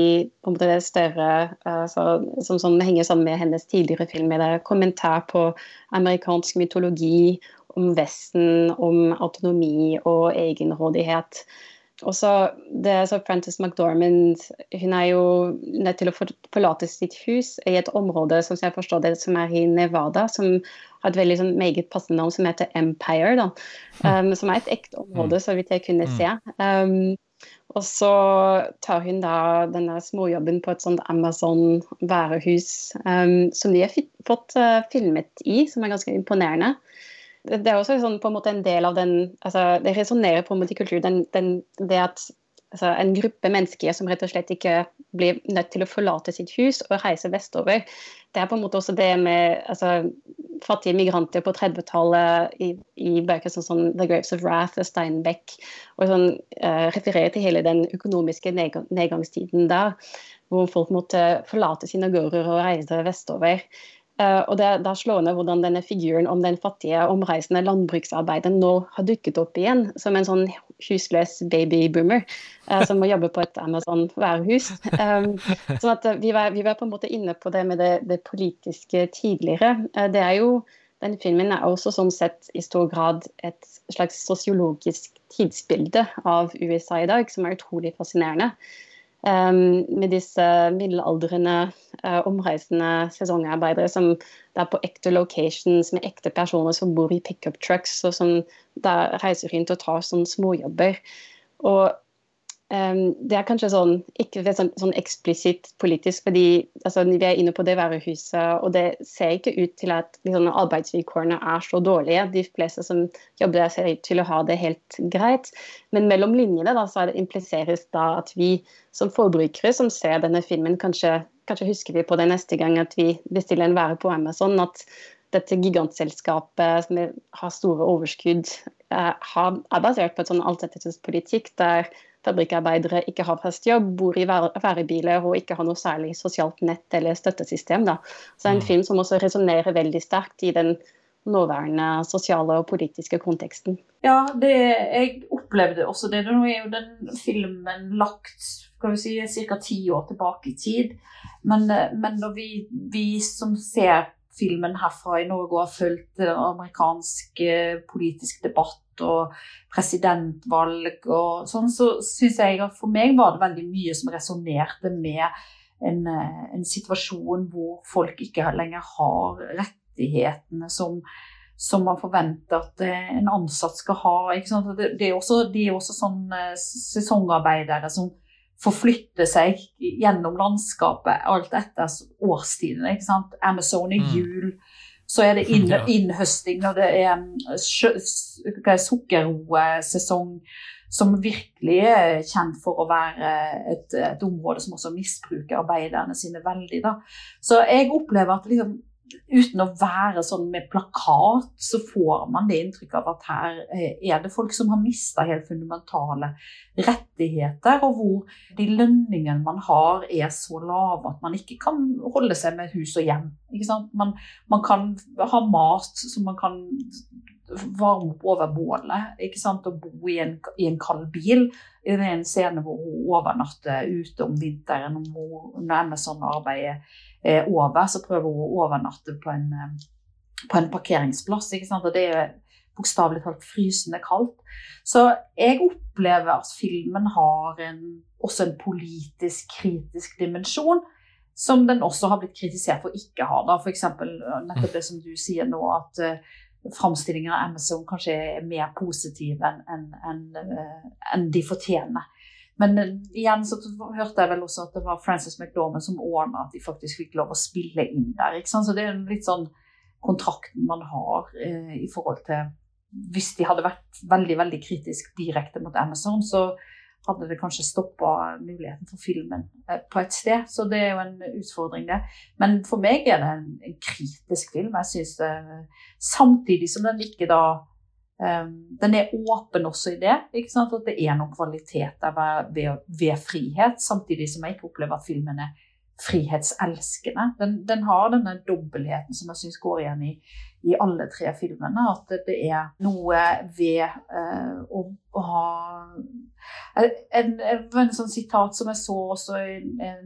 på en måte det større altså, Som sånn, henger sammen med hennes tidligere filmer. Det er kommentar på amerikansk mytologi, om Vesten, om autonomi og egenrådighet. Og så, det, så Frances McDormand hun er jo nødt til å forlate sitt hus i et område som jeg forstår det, som er i Nevada, som har et veldig sånn, meget passende navn som heter Empire. Da. Um, som er et ekte område, mm. så vidt jeg kunne mm. se. Um, og så tar hun da denne småjobben på et sånt Amazon-værehus um, som de har fått uh, filmet i, som er ganske imponerende det er også sånn, på en måte en del av den altså, Det resonnerer på en måte i kultur, den, den, det at altså, en gruppe mennesker som rett og slett ikke blir nødt til å forlate sitt hus og reise vestover. Det er på en måte også det med altså, fattige migranter på 30-tallet i, i, bøker som sånn, 'The Graves of Wrath' og Steinbeck, og sånn, uh, refererer til hele den økonomiske nedgangstiden der, hvor folk måtte forlate sine gårder og reise vestover. Uh, og det, det er slående hvordan denne figuren om den fattige, omreisende landbruksarbeideren nå har dukket opp igjen som en sånn husløs babyboomer eh, som må jobbe på et Amazon-værhus. Um, så at, uh, vi, var, vi, var, på en måte inne på det med det, det politiske tidligere. det er jo, den filmen er også sånn sett i stor grad et slags sosiologisk tidsbilde av USA i dag, som er utrolig fascinerende. Med disse middelaldrende, uh, omreisende sesongarbeidere som er på ekte locations med ekte personer som bor i pickup trucks, og som reiser rundt og tar sånne småjobber. Og det er kanskje sånn, ikke sånn, sånn eksplisitt politisk, fordi altså, vi er inne på det værehuset, og det ser ikke ut til at liksom, arbeidsvilkårene er så dårlige. De fleste som jobber der, ser ut til å ha det helt greit. Men mellom linjene da, så det impliseres da at vi som forbrukere som ser denne filmen, kanskje, kanskje husker vi på det neste gang at vi bestiller en vare på Amazon. at dette gigantselskapet som har store overskudd, eh, er basert på et sånn politikk der fabrikkarbeidere ikke har fast jobb, bor i værebiler og ikke har noe særlig sosialt nett eller støttesystem. Da. Så det er en mm. film som også resonnerer veldig sterkt i den nåværende sosiale og politiske konteksten. Ja, det, jeg opplevde også det. Nå er jo den filmen lagt skal vi si, ca. ti år tilbake i tid. Men, men når vi, vi som ser filmen herfra i Norge og har fulgt amerikansk politisk debatt og presidentvalg og sånn, så syns jeg at for meg var det veldig mye som resonnerte med en, eh, en, situasjon hvor folk ikke lenger har rettighetene som, som man forventer at eh, en ansatt skal ha. Det, det er også, de er også sånn eh, sesongarbeidere som forflytte seg gjennom landskapet alt etter årstidene. ikke sant? Amazon i Mm. jul, så er det inn, innhøsting når det er er sukkerroesesong, som virkelig er kjent for å være et, et område som også misbruker arbeiderne sine veldig. Da. Så jeg opplever at liksom, uten å være sånn med plakat, så får man det inntrykket av at her eh, er det folk som har mista helt fundamentale rettigheter, og hvor de lønningene man har er så lave at man ikke kan holde seg med hus og hjem. Ikke? Man, man kan ha mat som man kan varme opp over bålet ikke sant? og bo i en, i en kald bil. Det er en scene hvor hun overnatter ute om vinteren om hun er over, så prøver hun å overnatte på en, eh, på en parkeringsplass. Og det er bokstavelig talt frysende kaldt. Så jeg opplever at filmen har en, også en politisk, kritisk dimensjon. Som den også har blitt kritisert for ikke å ha. F.eks. nettopp det som du sier nå, at uh, framstillingen av Amazon kanskje er mer positiv enn en, en de fortjener. Men uh, igjen så hørte jeg vel også at det var Frances McDormand som ordna at de faktisk fikk lov å spille inn der. ikke sant? Så det er litt sånn kontrakten man har eh, i forhold til Hvis de hadde vært veldig veldig kritisk direkte mot Amazon, så hadde det kanskje stoppa muligheten for filmen eh, på et sted. Så det er jo en utfordring, det. Men for meg er det en, en kritisk film. Jeg synes, eh, Samtidig som den ikke da Den er åpen også i det. At det er noen kvaliteter ved, ved, frihet, samtidig som jeg ikke opplever at filmen er frihetselskende. Den, den har denne dobbeltheten som jeg syns går igjen i, i, alle tre filmene. At det er noe ved uh, å, å, ha en, en, en, sånn sitat som jeg så også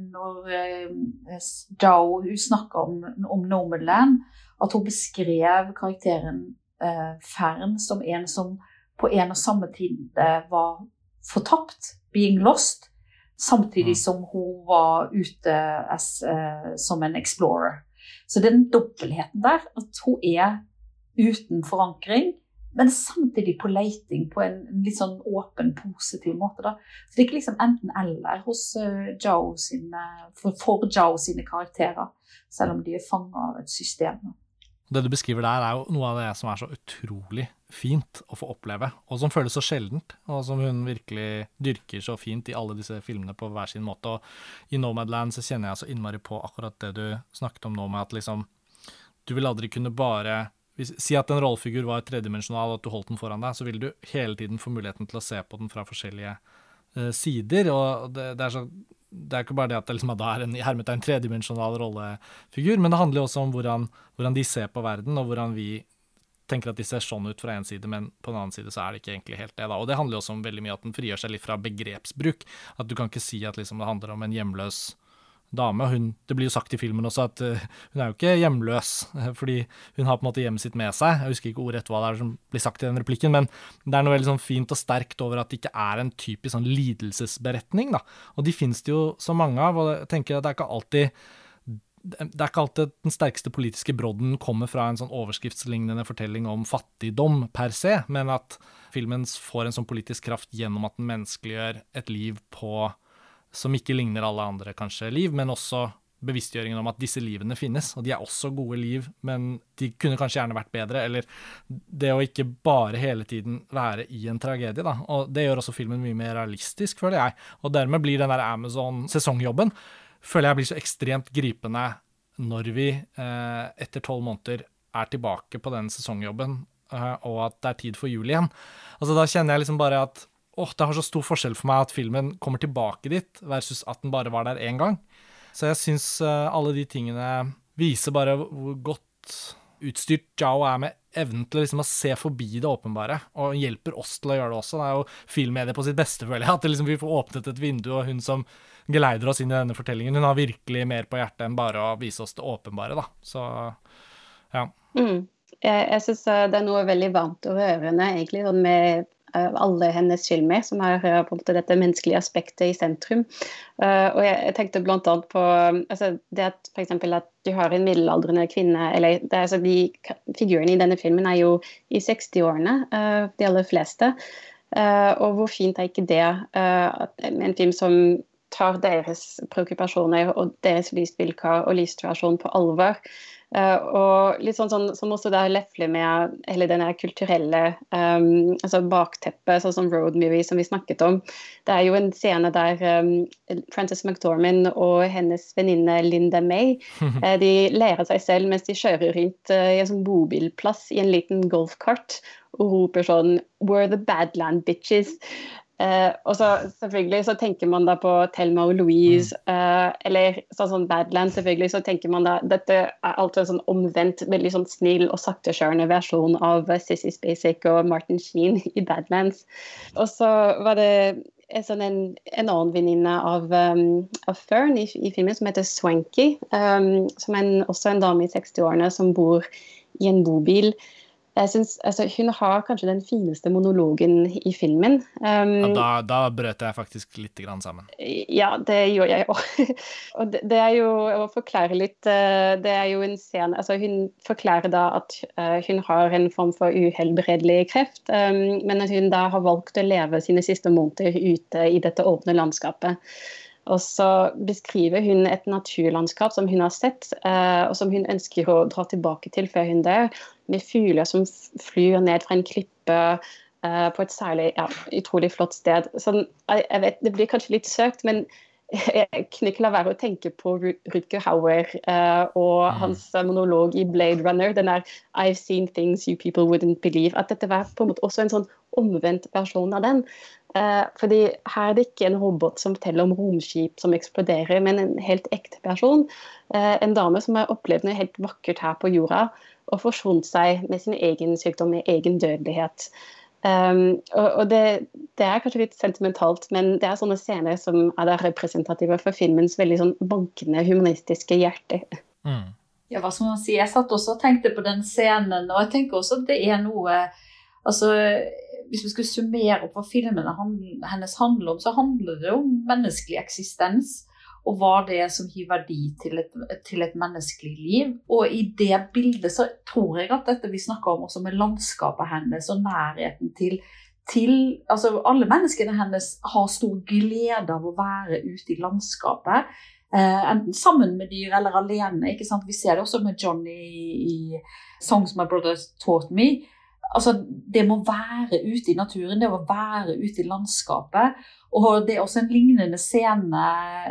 når uh, Zhao hun snakka om, om Nomadland, at hun beskrev karakteren uh, Fern som en som på en og samme tid var fortapt, being lost, samtidig som hun var ute as, eh, som en explorer. Så den dobbeltheten der, at hun er uten forankring, men samtidig på leiting på en, litt sånn åpen, positiv måte. Da. Så det er ikke liksom enten-eller hos uh, Zhao sine, for, for Joe sine karakterer, selv om de er fanga av et system. Det du beskriver der, er jo noe av det som er så utrolig fint å få oppleve, og som føles så sjeldent, og som hun virkelig dyrker så fint i alle disse filmene på hver sin måte. Og i Nomadland så kjenner jeg så innmari på akkurat det du snakket om nå, med at liksom Du vil aldri kunne bare hvis, Si at en rollefigur var tredimensjonal, og at du holdt den foran deg, så vil du hele tiden få muligheten til å se på den fra forskjellige sider, og det, det er så det er ikke bare det at det liksom er en, en tredimensjonal rollefigur, men det handler også om hvordan, hvordan, de ser på verden, og hvordan vi tenker at de ser sånn ut fra en side, men på en annen side så er det ikke egentlig helt det. da. Og det handler også om veldig mye at den frigjør seg litt fra begrepsbruk. At du kan ikke si at liksom det handler om en hjemløs dame. Hun, det blir jo sagt i filmen også at uh, hun er jo ikke hjemløs, fordi hun har på en måte hjemmet sitt med seg. Jeg husker ikke ordrett hva det er som blir sagt i den replikken, men det er noe veldig sånn fint og sterkt over at det ikke er en typisk sånn lidelsesberetning. da. Og de finnes det jo så mange av, og jeg tenker at det er ikke alltid det er ikke alltid den sterkeste politiske brodden kommer fra en sånn overskriftslignende fortelling om fattigdom per se, men at filmen får en sånn politisk kraft gjennom at den menneskeliggjør et liv på som ikke ligner alle andre kanskje liv, men også bevisstgjøringen om at disse livene finnes, og de er også gode liv, men de kunne kanskje gjerne vært bedre, eller det å ikke bare hele tiden være i en tragedie, da, og det gjør også filmen mye mer realistisk, føler jeg, og dermed blir den der Amazon-sesongjobben føler jeg blir så ekstremt gripende når vi eh, etter tolv måneder er tilbake på den sesongjobben, eh, og at det er tid for jul igjen. Altså Da kjenner jeg liksom bare at åh, det har så stor forskjell for meg at filmen kommer tilbake dit, versus at den bare var der én gang. Så jeg syns eh, alle de tingene viser bare hvor godt utstyrt Jao er med evnen til liksom å se forbi det åpenbare, og hjelper oss til å gjøre det også. Det er jo filmmediet på sitt beste, føler jeg. At liksom vi får åpnet et vindu, og hun som geleider oss inn i denne fortellingen, hun har virkelig mer på hjertet enn bare å vise oss det åpenbare, da. Så ja. Mm. Jeg, jeg syns det er noe veldig varmt og rørende egentlig, med alle hennes filmer, som har på en måte dette menneskelige aspektet i sentrum. Uh, og jeg, tenkte bl.a. på altså, det at f.eks. at du har en middelaldrende kvinne eller det, altså, de Figurene i denne filmen er jo i 60-årene, uh, de aller fleste. Og hvor fint er ikke det? en film som tar deres preokkupasjoner og deres livsvilkår og livssituasjon på alvor. Uh, og litt sånn, sånn som også da lefler med hele den kulturelle um, altså bakteppet, sånn som Road Movie som vi snakket om. Det er jo en scene der um, Frances McDormand og hennes venninne Linda May uh, de lærer seg selv mens de kjører rundt uh, i en sånn bobilplass i en liten golfkart og roper sånn We're the Badland bitches. Uh, og så selvfølgelig så tenker man da på Thelma og Louise, uh, eller sånn, sånn Badland, selvfølgelig, så tenker man da Dette er alltid en sånn omvendt, veldig sånn snill og saktekjørende versjon av Sissy Spacek og Martin Sheen i Badlands. Og så var det en, sånn en, en annen venninne av, um, av Fern i, i, filmen som heter Swanky, um, som er en, også en dame i 60-årene som bor i en bobil jeg synes, altså, Hun har kanskje den fineste monologen i filmen. Um, ja, da, da, brøt jeg faktisk litt sammen. Ja, det gjorde jeg òg. og det, det, er jo å forklare litt uh, Det er jo en scene altså Hun forklarer da at uh, hun har en form for uhelbredelig kreft, um, men at hun da har valgt å leve sine siste måneder ute i dette åpne landskapet. Og så beskriver hun et naturlandskap som hun har sett, uh, og som hun ønsker å dra tilbake til før hun dør med fugler som flyr ned fra en klippe uh, på et særlig ja, utrolig flott sted. Så, jeg, jeg vet, Det blir kanskje litt søkt, men jeg kunne ikke la være å tenke på Rutger Hauer uh, og mm. hans monolog i Blade Runner. Den der 'I've seen things you people wouldn't believe'. At dette var på en måte også en sånn omvendt versjon av den. Uh, fordi her er det ikke en robot som forteller om romskip som eksploderer, men en helt ekte person. Eh, en dame som har opplevd noe helt vakkert her på jorda og forsont seg med sin egen sykdom, med egen dødelighet. Um, og, og det, det, er kanskje litt sentimentalt, men det er sånne scener som er representative for filmens veldig sånn bankende, humanistiske hjerte. Mm. Ja, hva skal man si? Jeg satt også og tenkte på den scenen, og jeg tenker også at det er noe altså, Hvis vi skulle summere opp hva filmene hennes handler om, så handler det om menneskelig eksistens og hva det er som gir verdi til et, til et, menneskelig liv. Og i det bildet så tror jeg at dette vi snakker om også med landskapet hennes og nærheten til, til altså Alle menneskene hennes har stor glede av å være ute i landskapet. Eh, enten sammen med dyr eller alene. ikke sant? Vi ser det også med Johnny i 'Songs My Brother Taught Me' altså, det må være ute i naturen, det må være ute i landskapet. Og det er også en lignende scene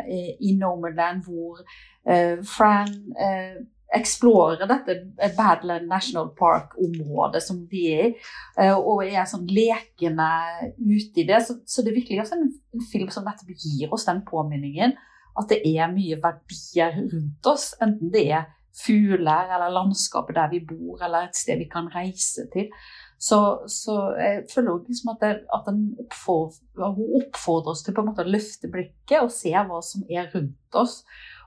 eh, i Nomadland hvor uh, Fran uh, explorer dette Badland National Park-området som de er i, uh, og er sånn lekende ute i det. Så, så det er virkelig også en, en film som nettopp gir oss den påminningen at det er mye verdier rundt oss, enten det er fugler eller landskapet der vi bor, eller et sted vi kan reise til. Så, så jeg føler liksom at, det, at oppfordrer, hun oppfordrer oss til på en måte å løfte blikket og se hva som er rundt oss.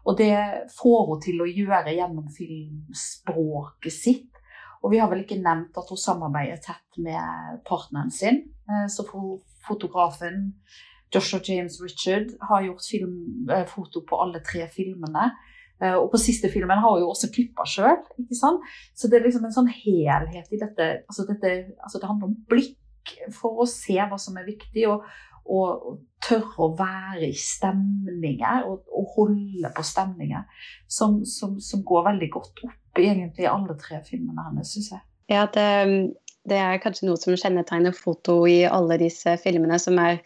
Og det får hun til å gjøre gjennom filmspråket sitt. Og vi har vel ikke nevnt at hun samarbeider tett med partneren sin. Eh, så fotografen Joshua James Richard har gjort film, eh, foto på alle tre filmene. Eh, og på siste filmen har hun jo også klippa sjøl. Så det er liksom en sånn helhet i dette. Altså, dette, altså det handler om blikk for å se hva som er viktig, og, og, tørre å være i stemninger og, og holde på stemninger som, som, som, går veldig godt opp i alle tre filmene hennes, syns jeg. Ja, det, det er kanskje noe som kjennetegner foto i alle disse filmene, som er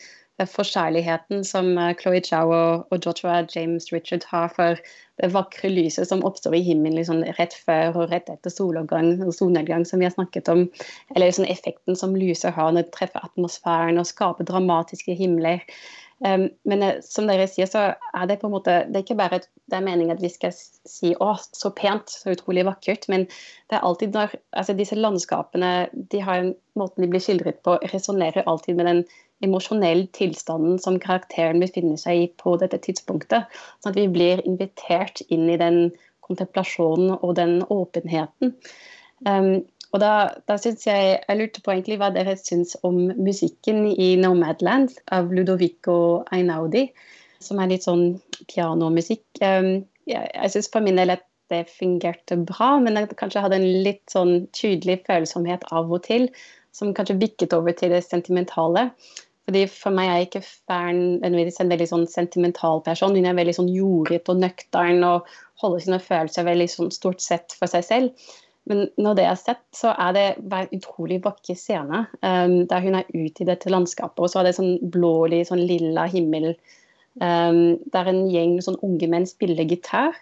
forkjærligheten som eh, Chloé Chow og, Joshua James Richard har for det vakre lyset som oppstår i himmelen liksom rett før og rett etter soloppgang solnedgang, som vi har snakket om. Eller liksom effekten som lyset har når det treffer atmosfæren og skaper dramatiske himler. Um, men uh, som dere sier, så er det på en måte Det er ikke bare det er meningen at vi skal si 'å, så pent', så utrolig vakkert. Men det er alltid når altså Disse landskapene, de har måten de blir skildret på, resonnerer alltid med den emosjonelle tilstanden som karakteren befinner seg i på dette tidspunktet. Sånn at vi blir invitert inn i den kontemplasjonen og den åpenheten. Um, og da, da synes jeg, jeg lurte på egentlig hva dere syns om musikken i Nomadland av Ludovico Einaudi, som er litt sånn pianomusikk. Um, jeg jeg syns for min del at det fungerte bra, men jeg kanskje hadde en litt sånn tydelig følsomhet av og til, som kanskje bikket over til det sentimentale. Fordi For meg er ikke Fern en veldig sånn sentimental person. Hun er veldig sånn jordete og nøktern og holder sine følelser veldig sånn stort sett for seg selv. Men når det er sett, så er det en utrolig vakker scene um, der hun er ute i dette landskapet, og så er det sånn blålig, sånn lilla himmel um, der en gjeng sånn unge menn spiller gitar.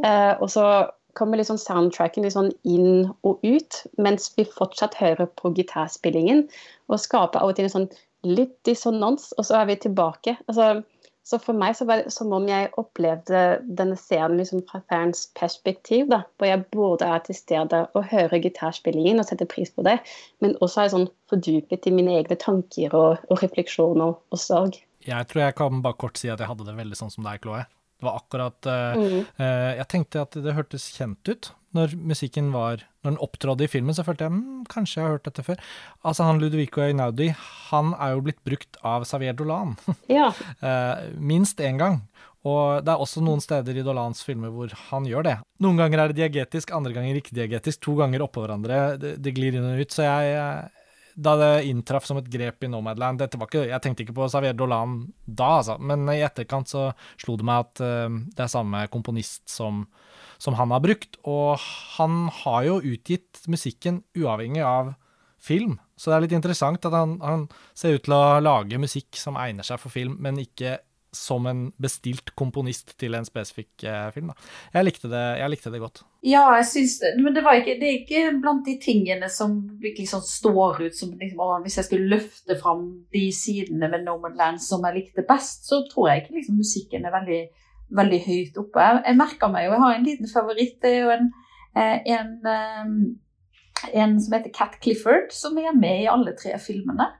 Uh, og så kommer liksom soundtracken liksom inn og ut, mens vi fortsatt hører på gitarspillingen, og skaper av og til en sånn litt dissonans, og så er vi tilbake. Altså, så for meg så var det som om jeg opplevde denne scenen liksom fra fans perspektiv. da, Hvor jeg både er til stede og hører gitarspillingen og setter pris på det, men også er sånn fordupet i mine egne tanker og, og refleksjoner og sorg. Jeg tror jeg kan bare kort si at jeg hadde det veldig sånn som deg, Chloé. Det var akkurat uh, mm. uh, Jeg tenkte at det hørtes kjent ut når musikken var Når den opptrådde i filmen, så følte jeg mm, kanskje jeg har hørt dette før. Altså han Ludovico Einaudi, han er jo blitt brukt av Xavier Dolan. Ja. uh, minst én gang. Og det er også noen steder i Dolans filmer hvor han gjør det. Noen ganger er det diagetisk, andre ganger ikke diagetisk. To ganger oppå hverandre. Det, det, glir inn og ut. Så jeg, da det inntraff som et grep i Nomadland dette var ikke, Jeg tenkte ikke på Xavier Dolan da, altså, men i etterkant så slo det meg at uh, det er samme komponist som, som, han har brukt. Og han har jo utgitt musikken uavhengig av film, så det er litt interessant at han, han ser ut til å lage musikk som egner seg for film, men ikke som en bestilt komponist til en spesifikk eh, film. Da. Jeg likte, det, jeg likte det godt. Ja, jeg syns. Men det, ikke, det, er ikke blant de tingene som liksom står ut som liksom, Hvis jeg skulle løfte fram de sidene ved Nomadland Land som jeg likte best, så tror jeg ikke liksom, musikken er veldig, veldig høyt oppe. Jeg, jeg merker meg jo, jeg har en liten favoritt. Det er jo en, eh, en, en, eh, en som heter Cat Clifford, som er med i alle tre filmene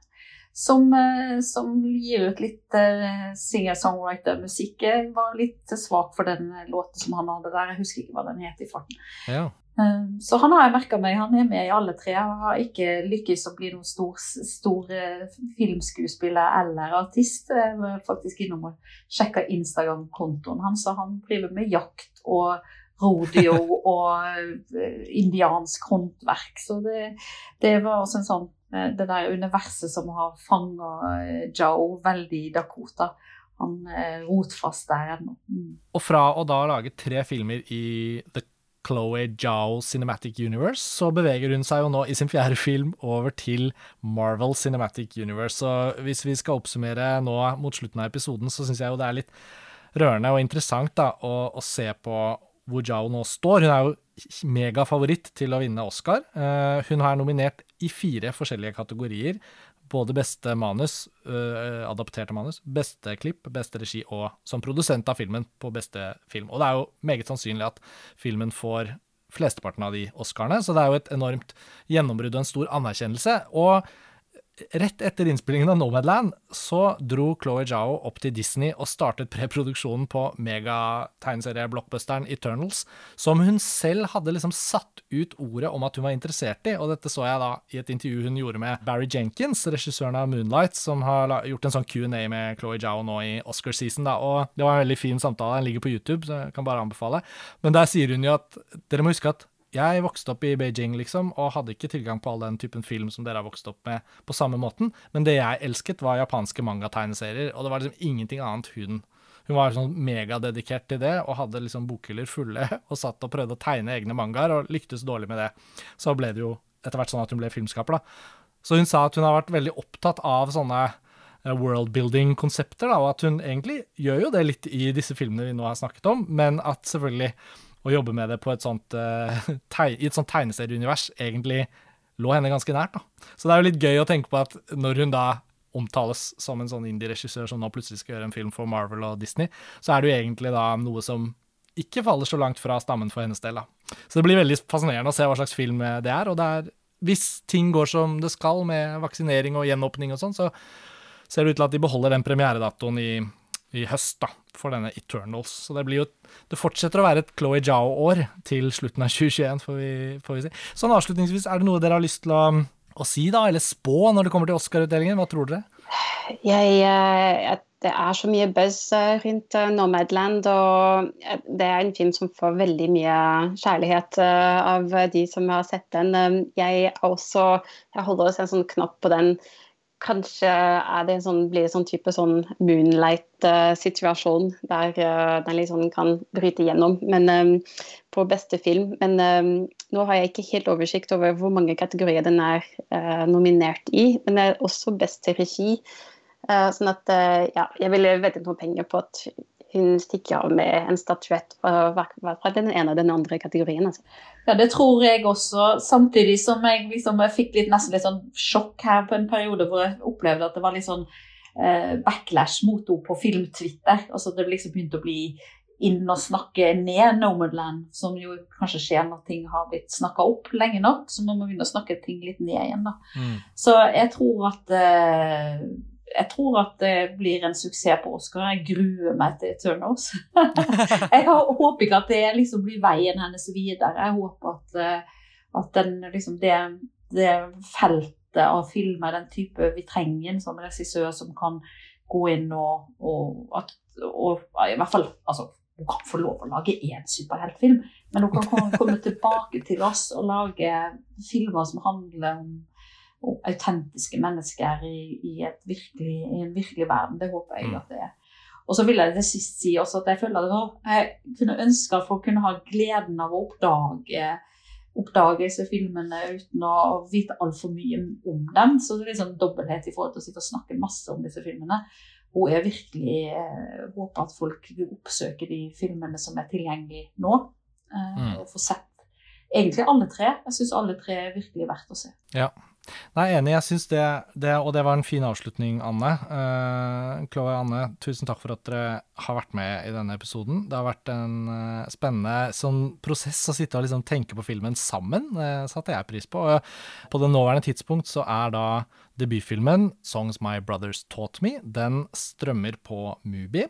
som, eh, som gir ut litt uh, singer-songwriter-musikk. Jeg var litt svak for den låten som han hadde der. Jeg husker ikke hva den het i farten. Ja. Så han har jeg merka meg. Han er med i alle tre. jeg har ikke lykkes å bli noen stor, stor filmskuespiller eller artist. Jeg var faktisk innom og sjekka Instagram-kontoen hans, og han driver med jakt og rodeo og indiansk håndverk. Så det, det var også en sånn Eh, det der universet som har fanga eh, Joe veldig i Dakota. Han er rotfast der ennå. Mm. Og fra å da lage tre filmer i The Chloé Zhao Cinematic Universe, så beveger hun seg jo nå i sin fjerde film over til Marvel Cinematic Universe. Så hvis vi skal oppsummere nå mot slutten av episoden, så syns jeg jo det er litt rørende og interessant da, å, å se på hvor Zhao nå står. Hun er jo megafavoritt til å vinne Oscar. Uh, hun har nominert i fire forskjellige kategorier. Både beste manus, uh, adapterte manus, beste klipp, beste regi og som produsent av filmen på beste film. Og det er jo meget sannsynlig at filmen får flesteparten av de Oscarene, så det er jo et enormt gjennombrudd og en stor anerkjennelse. Og rett etter innspillingen av Nomadland så dro Chloé Zhao opp til Disney og startet preproduksjonen på megategneserieblockbusteren Eternals, som hun selv hadde liksom satt ut ordet om at hun var interessert i. Og dette så jeg da i et intervju hun gjorde med Barry Jenkins, regissøren av Moonlight, som har gjort en sånn Q&A med Chloé Zhao nå i Oscar-season. da, og Det var en veldig fin samtale. Den ligger på YouTube, så jeg kan bare anbefale. Men der sier hun jo at dere må huske at jeg vokste opp i Beijing, liksom, og hadde ikke tilgang på all den typen film som dere har vokst opp med på samme måten, men det jeg elsket, var japanske mangategneserier, og det var liksom ingenting annet hun hun var sånn megadedikert til det og hadde liksom bokhyller fulle og satt og prøvde å tegne egne mangaer og lyktes dårlig med det. Så ble det jo etter hvert sånn at hun ble filmskaper, da. Så hun sa at hun har vært veldig opptatt av sånne eh, worldbuilding-konsepter, da, og at hun egentlig gjør jo det litt i disse filmene vi nå har snakket om, men at selvfølgelig å jobbe med det på et sånt, uh, i et sånt tegneserieunivers egentlig lå henne ganske nært. da. Så det er jo litt gøy å tenke på at når hun da omtales som en sånn indie-regissør som nå plutselig skal gjøre en film for Marvel og Disney, så er det jo egentlig da noe som ikke faller så langt fra stammen for hennes del. da. Så det blir veldig fascinerende å se hva slags film det er. Og det er, hvis ting går som det skal med vaksinering og gjenåpning og sånn, så ser det ut til at de beholder den premieredatoen i i høst da, for denne Eternals. Så det jo Det fortsetter å være et Chloé Zhao-år til slutten av 2021, får vi, får vi si. Sånn avslutningsvis, er det noe dere har lyst til å, å si, da, eller spå, når det kommer til Oscar-utdelingen? Hva tror dere? Jeg, jeg, det er så mye buzz eh, rundt eh, Nomadland, og det er en film som får veldig mye kjærlighet eh, av de som har sett den. Jeg, også, jeg holder også en sånn knapp på den kanskje er det en sånn, blir det sånn type sånn moonlight-situasjon der uh, den liksom kan bryte gjennom men, um, på beste film. Men um, nå har jeg ikke helt oversikt over hvor mange kategorier den er uh, nominert i. Men det er også beste regi. Uh, sånn at ja, jeg ville veddet noen penger på at hun stikker av med en statuett fra, fra den ene og den andre kategorien. Altså. Ja, det tror jeg også. Samtidig som jeg, liksom, jeg fikk litt, nesten litt sånn sjokk her på en periode hvor jeg opplevde at det var litt sånn eh, backlash mot henne på film-Twitter. Altså det liksom begynte å bli inn og snakke ned Nomadland, som jo kanskje skjer når ting har blitt snakka opp lenge nok. Så må man begynne å snakke ting litt ned igjen. da. Mm. Så jeg tror at eh, jeg tror at det blir en suksess på Oscar. Jeg gruer meg til Turnos. jeg håper ikke at det liksom blir veien hennes videre. Jeg håper at, eh, at den, liksom det, det, feltet av filmer, den type vi trenger som regissør som kan gå inn og, og, at, og i hvert fall altså, Hun kan få lov å lage én superheltfilm, men hun kan komme tilbake til oss og lage filmer som handler om autentiske mennesker i, i, virkelig, i, en virkelig verden. Det håper jeg mm. at det er. Og så vil jeg til sist si også at jeg føler at jeg kunne ønske at folk kunne ha gleden av å oppdage oppdage disse filmene uten å vite altfor mye om dem. Så det er liksom dobbelthet i forhold til å sitte og snakke masse om disse filmene. Og jeg virkelig eh, håper at folk vil oppsøke de filmene som er tilgjengelige nå, eh, mm. og få sett egentlig alle tre. Jeg syns alle tre er virkelig verdt å se. Ja, Nei, enig. Jeg syns det, det, Og det var en fin avslutning, Anne. Uh, Chloé Anne, tusen takk for at dere har vært med i denne episoden. Det har vært en uh, spennende sånn prosess å sitte og liksom tenke på filmen sammen. Det uh, satte jeg pris på. Uh, på det nåværende tidspunkt så er da debutfilmen 'Songs My Brothers Taught Me'. Den strømmer på Mubi.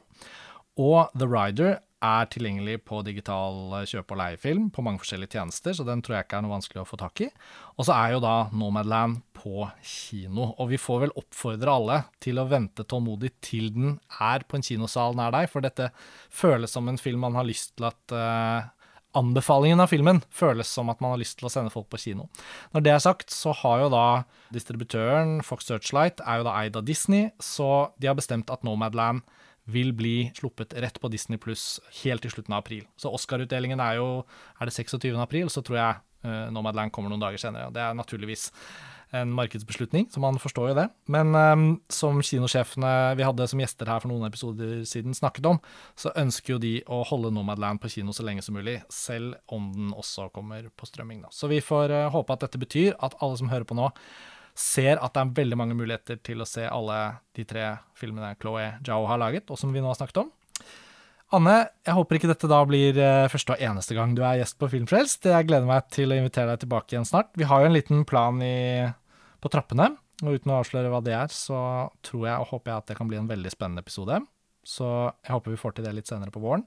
Og The Rider er tilgjengelig på digital eh, kjøp- og leiefilm på mange forskjellige tjenester, så den tror jeg ikke er noe vanskelig å få tak i. Og så er jo da Nomadland på kino, og vi får vel oppfordre alle til å vente tålmodig til den er på en kinosal nær deg, for dette føles som en film man har lyst til at uh, Anbefalingen av filmen føles som at man har lyst til å sende folk på kino. Når det er sagt, så har jo da distributøren Fox Searchlight er jo da eid av Disney, så de har bestemt at Nomadland vil bli sluppet rett på Disney pluss helt til slutten av april. Så Oscar-utdelingen er jo er det 26. april, så tror jeg uh, Nomadland kommer noen dager senere. Det er naturligvis en markedsbeslutning, så man forstår jo det. Men um, som kinosjefene vi hadde som gjester her for noen episoder siden snakket om, så ønsker jo de å holde Nomadland på kino så lenge som mulig, selv om den også kommer på strømming. Da. Så vi får uh, håpe at dette betyr at alle som hører på nå, ser at det er veldig mange muligheter til å se alle de tre filmene Chloé Zhao har laget, og som vi nå har snakket om. Anne, jeg håper ikke dette da blir eh, første og eneste gang du er gjest på Filmfrelst. Jeg gleder meg til å invitere deg tilbake igjen snart. Vi har jo en liten plan i, på trappene, og uten å avsløre hva det er, så tror jeg og håper jeg at det kan bli en veldig spennende episode. Så jeg håper vi får til det litt senere på våren.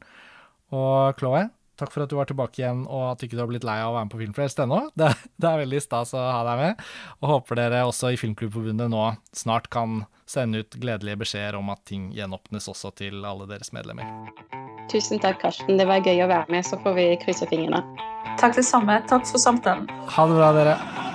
Og Chloé, Takk for at du var tilbake igjen, og at ikke du har blitt lei av å være med på Filmfrelst ennå. Det, det, er veldig stas å ha deg med. Og håper dere også i Filmklubbforbundet nå snart kan sende ut gledelige beskjeder om at ting gjenåpnes også til alle deres medlemmer. Tusen takk, Karsten. Det var gøy å være med. Så får vi krysse fingrene. Takk det samme. Takk for samtalen. Ha det bra, dere.